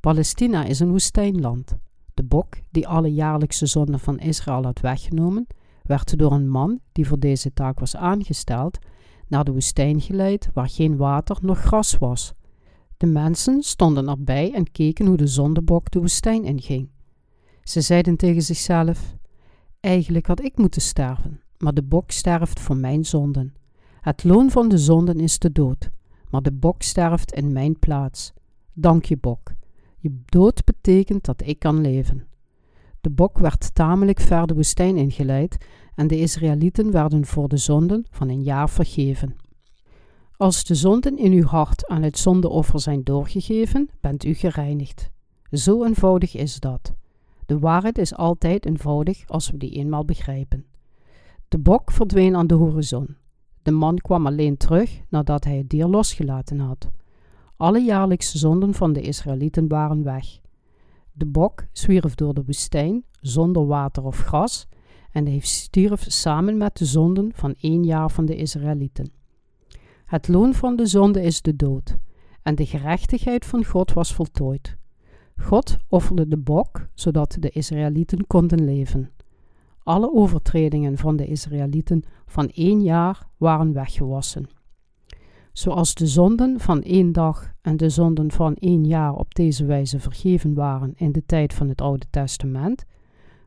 Palestina is een woestijnland. De bok, die alle jaarlijkse zonden van Israël had weggenomen, werd door een man die voor deze taak was aangesteld, naar de woestijn geleid waar geen water noch gras was. De mensen stonden erbij en keken hoe de zondebok de woestijn inging. Ze zeiden tegen zichzelf: Eigenlijk had ik moeten sterven, maar de bok sterft voor mijn zonden. Het loon van de zonden is de dood, maar de bok sterft in mijn plaats. Dank je, bok. Je dood betekent dat ik kan leven. De bok werd tamelijk ver de woestijn ingeleid en de Israëlieten werden voor de zonden van een jaar vergeven. Als de zonden in uw hart aan het zondeoffer zijn doorgegeven, bent u gereinigd. Zo eenvoudig is dat. De waarheid is altijd eenvoudig als we die eenmaal begrijpen. De bok verdween aan de horizon. De man kwam alleen terug nadat hij het dier losgelaten had. Alle jaarlijkse zonden van de Israëlieten waren weg. De bok zwierf door de woestijn zonder water of gras en hij stierf samen met de zonden van één jaar van de Israëlieten. Het loon van de zonde is de dood, en de gerechtigheid van God was voltooid. God offerde de bok, zodat de Israëlieten konden leven. Alle overtredingen van de Israëlieten van één jaar waren weggewassen. Zoals de zonden van één dag en de zonden van één jaar op deze wijze vergeven waren in de tijd van het Oude Testament,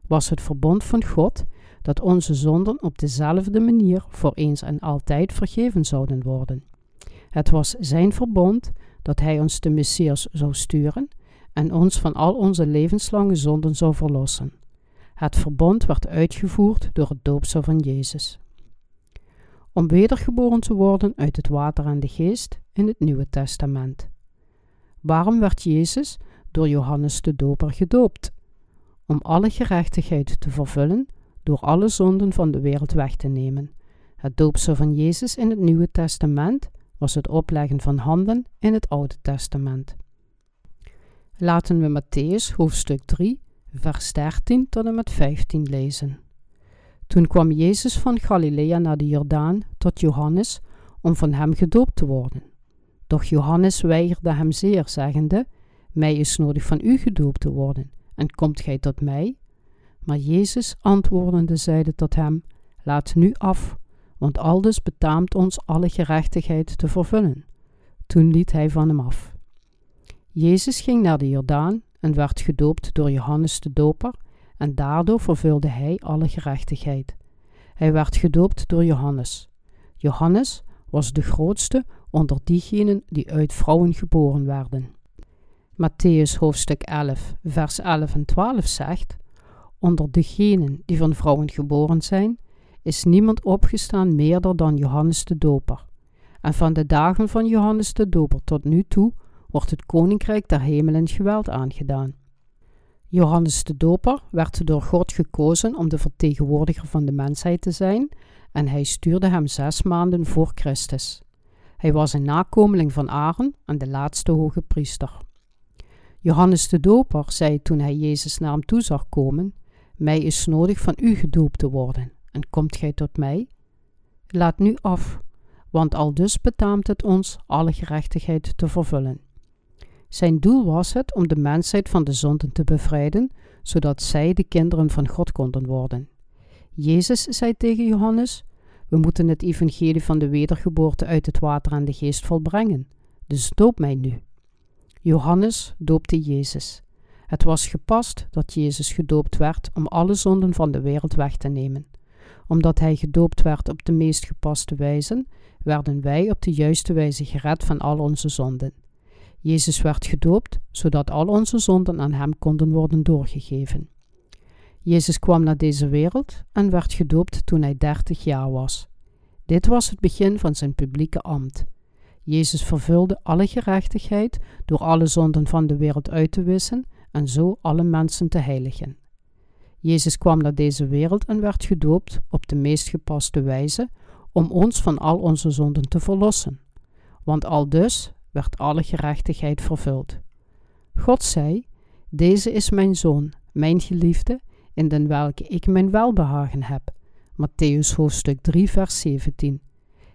was het verbond van God dat onze zonden op dezelfde manier voor eens en altijd vergeven zouden worden. Het was zijn verbond dat hij ons de Messias zou sturen en ons van al onze levenslange zonden zou verlossen. Het verbond werd uitgevoerd door het doopsel van Jezus. Om wedergeboren te worden uit het water en de geest in het Nieuwe Testament. Waarom werd Jezus door Johannes de Doper gedoopt? Om alle gerechtigheid te vervullen door alle zonden van de wereld weg te nemen. Het doopsel van Jezus in het Nieuwe Testament was het opleggen van handen in het Oude Testament. Laten we Matthäus hoofdstuk 3, vers 13 tot en met 15 lezen. Toen kwam Jezus van Galilea naar de Jordaan tot Johannes om van hem gedoopt te worden. Doch Johannes weigerde hem zeer, zeggende: Mij is nodig van u gedoopt te worden, en komt gij tot mij? Maar Jezus antwoordende zeide tot hem: Laat nu af, want aldus betaamt ons alle gerechtigheid te vervullen. Toen liet hij van hem af. Jezus ging naar de Jordaan en werd gedoopt door Johannes de Doper, en daardoor vervulde hij alle gerechtigheid. Hij werd gedoopt door Johannes. Johannes was de grootste onder diegenen die uit vrouwen geboren werden. Matthäus hoofdstuk 11, vers 11 en 12 zegt: Onder degenen die van vrouwen geboren zijn, is niemand opgestaan meerder dan Johannes de Doper. En van de dagen van Johannes de Doper tot nu toe wordt het koninkrijk der hemelen geweld aangedaan. Johannes de Doper werd door God gekozen om de vertegenwoordiger van de mensheid te zijn en hij stuurde hem zes maanden voor Christus. Hij was een nakomeling van Aaron en de laatste hoge priester. Johannes de Doper zei toen hij Jezus naar hem toe zag komen: Mij is nodig van u gedoopt te worden, en komt gij tot mij? Laat nu af, want al dus betaamt het ons alle gerechtigheid te vervullen. Zijn doel was het om de mensheid van de zonden te bevrijden, zodat zij de kinderen van God konden worden. Jezus zei tegen Johannes: We moeten het evangelie van de wedergeboorte uit het water en de geest volbrengen, dus doop mij nu. Johannes doopte Jezus. Het was gepast dat Jezus gedoopt werd om alle zonden van de wereld weg te nemen. Omdat hij gedoopt werd op de meest gepaste wijze, werden wij op de juiste wijze gered van al onze zonden. Jezus werd gedoopt, zodat al onze zonden aan hem konden worden doorgegeven. Jezus kwam naar deze wereld en werd gedoopt toen hij dertig jaar was. Dit was het begin van zijn publieke ambt. Jezus vervulde alle gerechtigheid door alle zonden van de wereld uit te wissen en zo alle mensen te heiligen. Jezus kwam naar deze wereld en werd gedoopt op de meest gepaste wijze om ons van al onze zonden te verlossen. Want al dus werd alle gerechtigheid vervuld. God zei: Deze is mijn zoon, mijn geliefde, in den welke ik mijn welbehagen heb. Matthäus hoofdstuk 3, vers 17.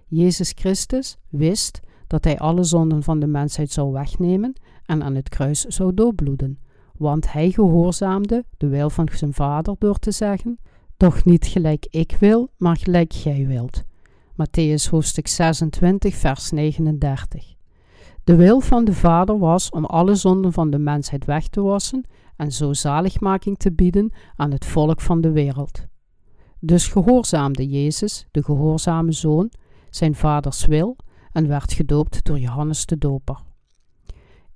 Jezus Christus wist dat hij alle zonden van de mensheid zou wegnemen en aan het kruis zou doodbloeden, want hij gehoorzaamde de wil van zijn vader door te zeggen: Doch niet gelijk ik wil, maar gelijk gij wilt. Matthäus hoofdstuk 26, vers 39. De wil van de Vader was om alle zonden van de mensheid weg te wassen en zo zaligmaking te bieden aan het volk van de wereld. Dus gehoorzaamde Jezus, de gehoorzame zoon, zijn vaders wil en werd gedoopt door Johannes de Doper.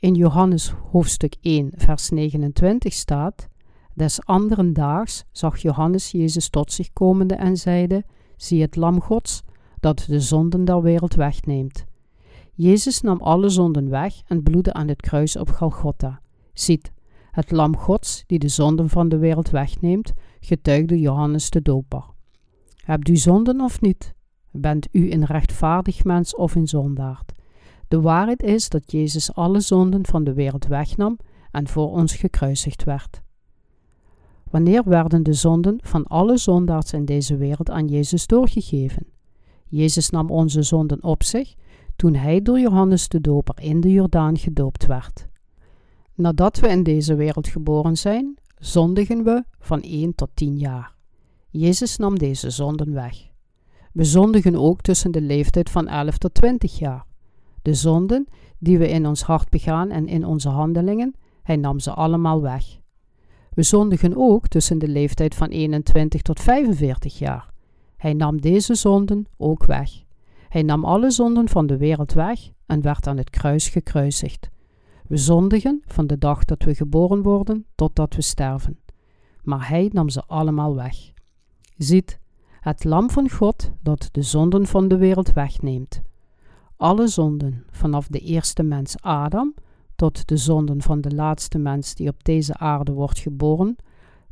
In Johannes hoofdstuk 1, vers 29 staat: Des anderen daags zag Johannes Jezus tot zich komende en zeide: Zie het Lam Gods, dat de zonden der wereld wegneemt. Jezus nam alle zonden weg en bloedde aan het kruis op Golgotha. Ziet, het lam Gods die de zonden van de wereld wegneemt, getuigde Johannes de Doper. Hebt u zonden of niet? Bent u een rechtvaardig mens of een zondaard? De waarheid is dat Jezus alle zonden van de wereld wegnam en voor ons gekruisigd werd. Wanneer werden de zonden van alle zondaars in deze wereld aan Jezus doorgegeven? Jezus nam onze zonden op zich toen hij door Johannes de Doper in de Jordaan gedoopt werd. Nadat we in deze wereld geboren zijn, zondigen we van 1 tot 10 jaar. Jezus nam deze zonden weg. We zondigen ook tussen de leeftijd van 11 tot 20 jaar. De zonden die we in ons hart begaan en in onze handelingen, hij nam ze allemaal weg. We zondigen ook tussen de leeftijd van 21 tot 45 jaar. Hij nam deze zonden ook weg. Hij nam alle zonden van de wereld weg en werd aan het kruis gekruisigd. We zondigen van de dag dat we geboren worden totdat we sterven. Maar hij nam ze allemaal weg. Ziet, het lam van God dat de zonden van de wereld wegneemt. Alle zonden, vanaf de eerste mens Adam tot de zonden van de laatste mens die op deze aarde wordt geboren,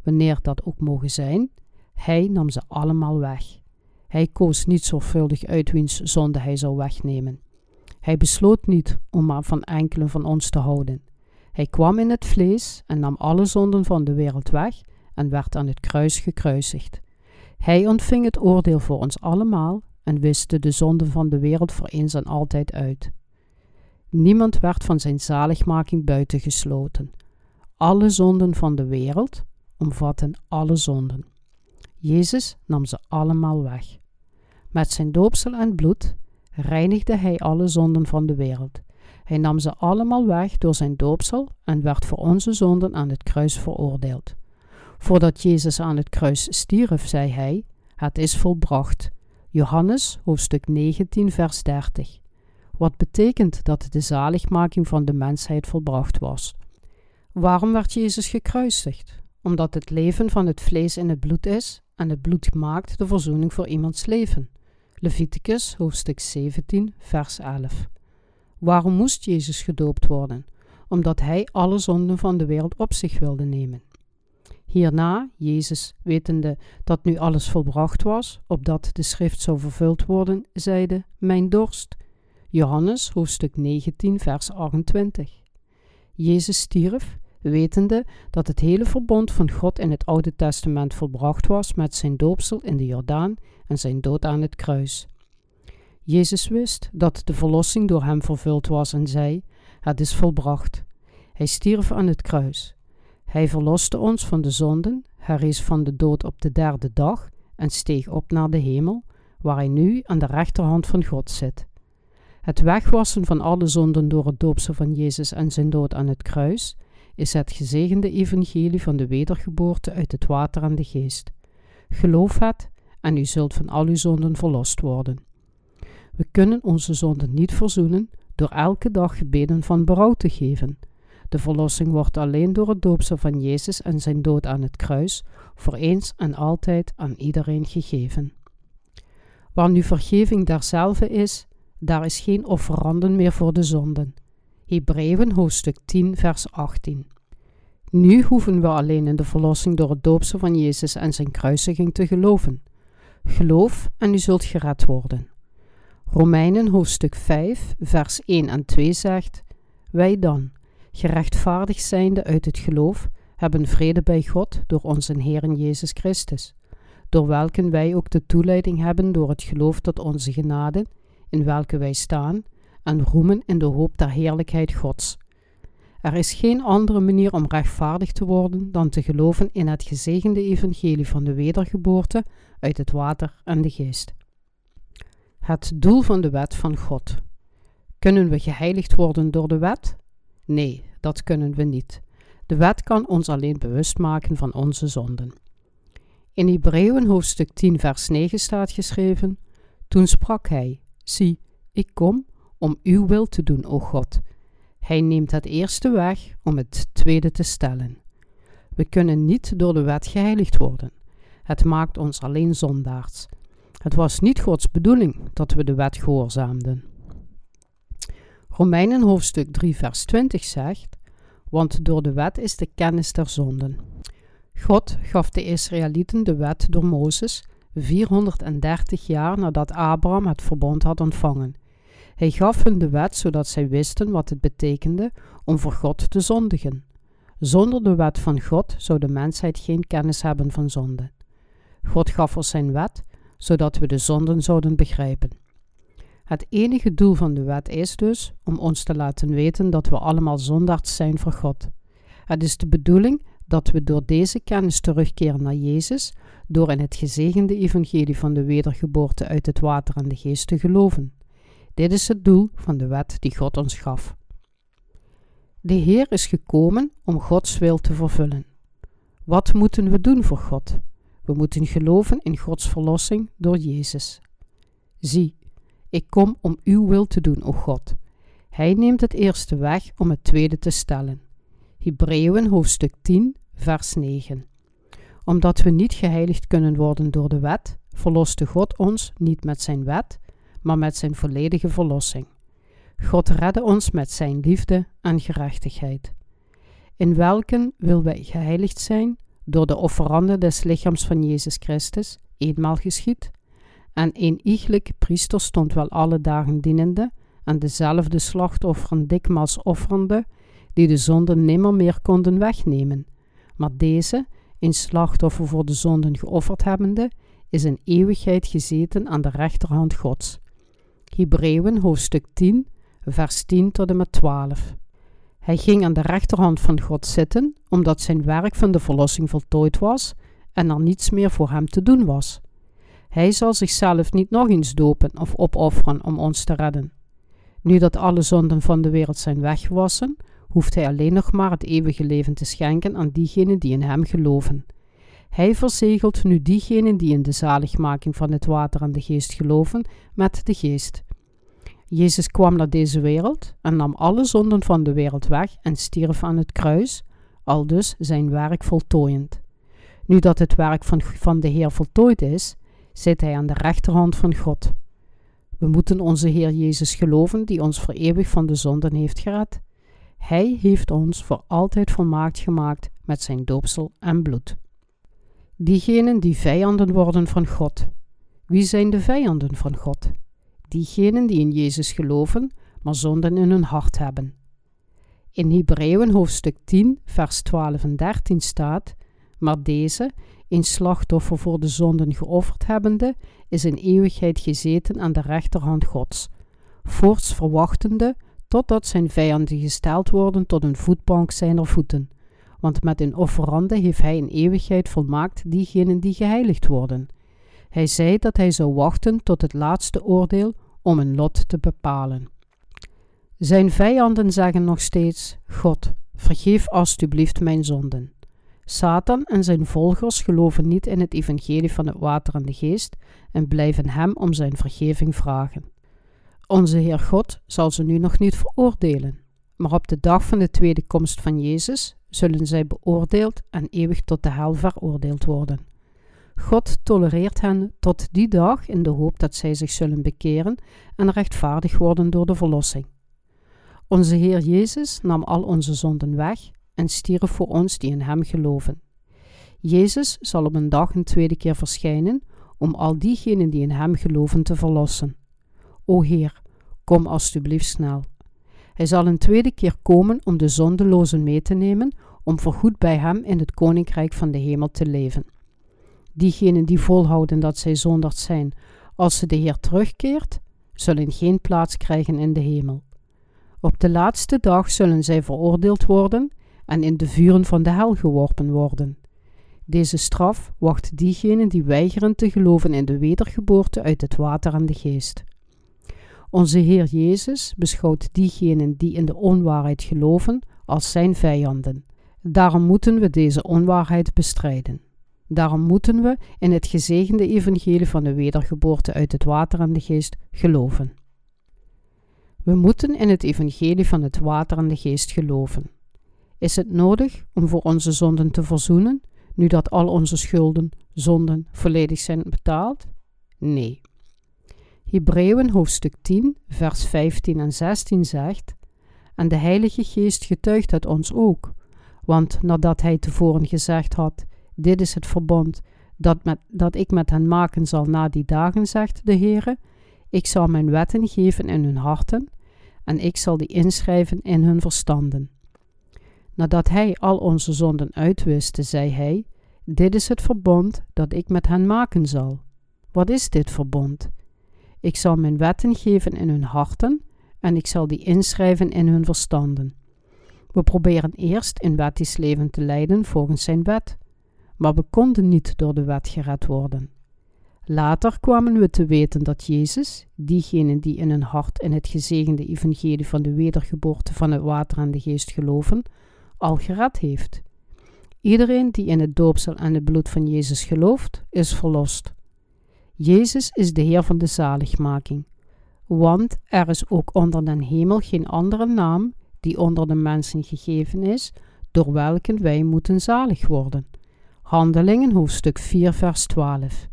wanneer dat ook mogen zijn, hij nam ze allemaal weg. Hij koos niet zorgvuldig uit wiens zonde hij zou wegnemen. Hij besloot niet om maar van enkelen van ons te houden. Hij kwam in het vlees en nam alle zonden van de wereld weg en werd aan het kruis gekruisigd. Hij ontving het oordeel voor ons allemaal en wiste de zonden van de wereld voor eens en altijd uit. Niemand werd van zijn zaligmaking buitengesloten. Alle zonden van de wereld omvatten alle zonden. Jezus nam ze allemaal weg. Met zijn doopsel en bloed reinigde hij alle zonden van de wereld. Hij nam ze allemaal weg door zijn doopsel en werd voor onze zonden aan het kruis veroordeeld. Voordat Jezus aan het kruis stierf, zei hij: Het is volbracht. Johannes hoofdstuk 19, vers 30. Wat betekent dat de zaligmaking van de mensheid volbracht was? Waarom werd Jezus gekruisigd? Omdat het leven van het vlees in het bloed is en het bloed maakt de verzoening voor iemands leven. Leviticus hoofdstuk 17, vers 11. Waarom moest Jezus gedoopt worden? Omdat hij alle zonden van de wereld op zich wilde nemen. Hierna, Jezus, wetende dat nu alles volbracht was, opdat de schrift zou vervuld worden, zeide: Mijn dorst. Johannes hoofdstuk 19, vers 28. Jezus stierf, wetende dat het hele verbond van God in het Oude Testament volbracht was met zijn doopsel in de Jordaan en zijn dood aan het kruis. Jezus wist dat de verlossing door hem vervuld was en zei: Het is volbracht. Hij stierf aan het kruis. Hij verloste ons van de zonden, herrees van de dood op de derde dag en steeg op naar de hemel, waar hij nu aan de rechterhand van God zit. Het wegwassen van alle zonden door het doopsel van Jezus en zijn dood aan het kruis is het gezegende evangelie van de wedergeboorte uit het water en de geest. Geloof het en u zult van al uw zonden verlost worden. We kunnen onze zonden niet verzoenen door elke dag gebeden van berouw te geven. De verlossing wordt alleen door het doopsel van Jezus en zijn dood aan het kruis voor eens en altijd aan iedereen gegeven. Waar nu vergeving derzelfde is, daar is geen offeranden meer voor de zonden. Hebreeën hoofdstuk 10 vers 18 Nu hoeven we alleen in de verlossing door het doopsel van Jezus en zijn kruisiging te geloven. Geloof en u zult gered worden. Romeinen hoofdstuk 5 vers 1 en 2 zegt Wij dan, gerechtvaardigd zijnde uit het geloof, hebben vrede bij God door onze Heer Jezus Christus, door welken wij ook de toeleiding hebben door het geloof tot onze genade, in welke wij staan, en roemen in de hoop der heerlijkheid Gods. Er is geen andere manier om rechtvaardig te worden dan te geloven in het gezegende evangelie van de wedergeboorte uit het water en de geest. Het doel van de wet van God. Kunnen we geheiligd worden door de wet? Nee, dat kunnen we niet. De wet kan ons alleen bewust maken van onze zonden. In Hebreeën hoofdstuk 10 vers 9 staat geschreven: Toen sprak hij: Zie, ik kom om uw wil te doen, o God. Hij neemt het eerste weg om het tweede te stellen. We kunnen niet door de wet geheiligd worden. Het maakt ons alleen zondaars. Het was niet Gods bedoeling dat we de wet gehoorzaamden. Romeinen hoofdstuk 3 vers 20 zegt, want door de wet is de kennis der zonden. God gaf de Israëlieten de wet door Mozes 430 jaar nadat Abraham het verbond had ontvangen. Hij gaf hun de wet zodat zij wisten wat het betekende om voor God te zondigen. Zonder de wet van God zou de mensheid geen kennis hebben van zonde. God gaf ons zijn wet zodat we de zonden zouden begrijpen. Het enige doel van de wet is dus om ons te laten weten dat we allemaal zondaars zijn voor God. Het is de bedoeling dat we door deze kennis terugkeren naar Jezus, door in het gezegende evangelie van de wedergeboorte uit het water en de geest te geloven. Dit is het doel van de wet die God ons gaf. De Heer is gekomen om Gods wil te vervullen. Wat moeten we doen voor God? We moeten geloven in Gods verlossing door Jezus. Zie, ik kom om uw wil te doen, o God. Hij neemt het eerste weg om het tweede te stellen. Hebreeën hoofdstuk 10, vers 9. Omdat we niet geheiligd kunnen worden door de wet, verloste God ons niet met zijn wet, maar met zijn volledige verlossing. God redde ons met zijn liefde en gerechtigheid. In welken wil wij geheiligd zijn? Door de offerande des lichaams van Jezus Christus, eenmaal geschied, en een iegelijk priester stond wel alle dagen dienende, en dezelfde slachtofferen dikmaals offerende, die de zonde nimmer meer konden wegnemen. Maar deze, een slachtoffer voor de zonden geofferd hebbende, is in eeuwigheid gezeten aan de rechterhand Gods. Hebreeën hoofdstuk 10, vers 10 tot en met 12. Hij ging aan de rechterhand van God zitten, omdat zijn werk van de verlossing voltooid was en er niets meer voor hem te doen was. Hij zal zichzelf niet nog eens dopen of opofferen om ons te redden. Nu dat alle zonden van de wereld zijn weggewassen, hoeft hij alleen nog maar het eeuwige leven te schenken aan diegenen die in hem geloven. Hij verzegelt nu diegenen die in de zaligmaking van het water en de geest geloven, met de geest. Jezus kwam naar deze wereld en nam alle zonden van de wereld weg en stierf aan het kruis, al dus zijn werk voltooiend. Nu dat het werk van, van de Heer voltooid is, zit hij aan de rechterhand van God. We moeten onze Heer Jezus geloven, die ons voor eeuwig van de zonden heeft gered. Hij heeft ons voor altijd volmaakt gemaakt met zijn doopsel en bloed. Diegenen die vijanden worden van God. Wie zijn de vijanden van God? Diegenen die in Jezus geloven, maar zonden in hun hart hebben. In Hebreeën hoofdstuk 10, vers 12 en 13 staat: Maar deze, een slachtoffer voor de zonden geofferd hebbende, is in eeuwigheid gezeten aan de rechterhand Gods, voorts verwachtende totdat zijn vijanden gesteld worden tot een voetbank zijner voeten. Want met een offerande heeft hij in eeuwigheid volmaakt diegenen die geheiligd worden. Hij zei dat hij zou wachten tot het laatste oordeel om een lot te bepalen. Zijn vijanden zeggen nog steeds: God, vergeef alstublieft mijn zonden. Satan en zijn volgers geloven niet in het evangelie van het water en de geest en blijven hem om zijn vergeving vragen. Onze Heer God zal ze nu nog niet veroordelen, maar op de dag van de tweede komst van Jezus zullen zij beoordeeld en eeuwig tot de hel veroordeeld worden. God tolereert hen tot die dag in de hoop dat zij zich zullen bekeren en rechtvaardig worden door de verlossing. Onze Heer Jezus nam al onze zonden weg en stierf voor ons die in Hem geloven. Jezus zal op een dag een tweede keer verschijnen om al diegenen die in Hem geloven te verlossen. O Heer, kom alstublieft snel. Hij zal een tweede keer komen om de zondelozen mee te nemen, om voorgoed bij Hem in het koninkrijk van de hemel te leven. Diegenen die volhouden dat zij zonderd zijn, als ze de Heer terugkeert, zullen geen plaats krijgen in de hemel. Op de laatste dag zullen zij veroordeeld worden en in de vuren van de hel geworpen worden. Deze straf wacht diegenen die weigeren te geloven in de wedergeboorte uit het water en de geest. Onze Heer Jezus beschouwt diegenen die in de onwaarheid geloven als zijn vijanden. Daarom moeten we deze onwaarheid bestrijden. Daarom moeten we in het gezegende evangelie van de wedergeboorte uit het water en de geest geloven. We moeten in het evangelie van het water en de geest geloven. Is het nodig om voor onze zonden te verzoenen, nu dat al onze schulden, zonden volledig zijn betaald? Nee. Hebreeën hoofdstuk 10, vers 15 en 16 zegt: En de Heilige Geest getuigt het ons ook, want nadat hij tevoren gezegd had: Dit is het verbond dat, met, dat ik met hen maken zal na die dagen, zegt de Heere, ik zal mijn wetten geven in hun harten en ik zal die inschrijven in hun verstanden. Nadat hij al onze zonden uitwiste, zei hij: Dit is het verbond dat ik met hen maken zal. Wat is dit verbond? Ik zal mijn wetten geven in hun harten en ik zal die inschrijven in hun verstanden. We proberen eerst een wettisch leven te leiden volgens zijn wet, maar we konden niet door de wet gered worden. Later kwamen we te weten dat Jezus, diegenen die in hun hart in het gezegende evangelie van de wedergeboorte van het water en de geest geloven, al gered heeft. Iedereen die in het doopsel en het bloed van Jezus gelooft, is verlost. Jezus is de Heer van de zaligmaking, want er is ook onder den hemel geen andere naam die onder de mensen gegeven is, door welke wij moeten zalig worden. Handelingen hoofdstuk 4 vers 12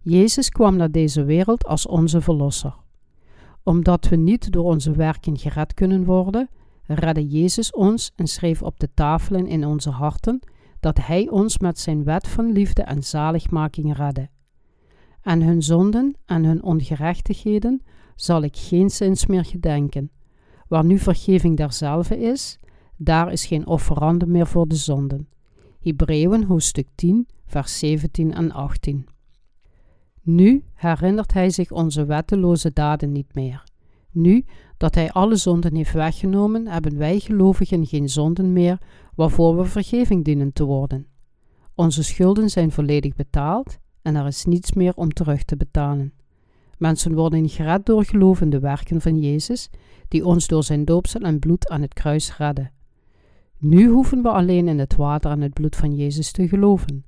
Jezus kwam naar deze wereld als onze Verlosser. Omdat we niet door onze werken gered kunnen worden, redde Jezus ons en schreef op de tafelen in onze harten dat Hij ons met zijn wet van liefde en zaligmaking redde. En hun zonden en hun ongerechtigheden zal ik geen zins meer gedenken. Waar nu vergeving derzelfde is, daar is geen offerande meer voor de zonden. Hebreeën hoofdstuk 10, vers 17 en 18. Nu herinnert hij zich onze wetteloze daden niet meer. Nu dat hij alle zonden heeft weggenomen, hebben wij gelovigen geen zonden meer waarvoor we vergeving dienen te worden. Onze schulden zijn volledig betaald en er is niets meer om terug te betalen. Mensen worden gered door in de werken van Jezus, die ons door zijn doopsel en bloed aan het kruis redden. Nu hoeven we alleen in het water en het bloed van Jezus te geloven,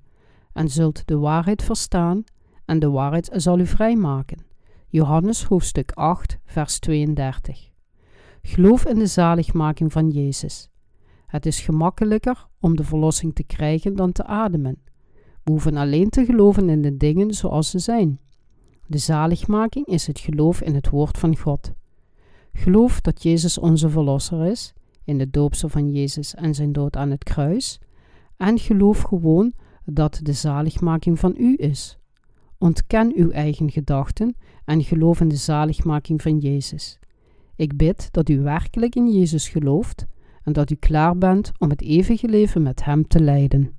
en zult de waarheid verstaan en de waarheid zal u vrijmaken. Johannes hoofdstuk 8, vers 32. Geloof in de zaligmaking van Jezus. Het is gemakkelijker om de verlossing te krijgen dan te ademen. We hoeven alleen te geloven in de dingen zoals ze zijn. De zaligmaking is het geloof in het woord van God. Geloof dat Jezus onze verlosser is, in de doopsel van Jezus en zijn dood aan het kruis, en geloof gewoon dat de zaligmaking van u is. Ontken uw eigen gedachten en geloof in de zaligmaking van Jezus. Ik bid dat u werkelijk in Jezus gelooft en dat u klaar bent om het eeuwige leven met Hem te leiden.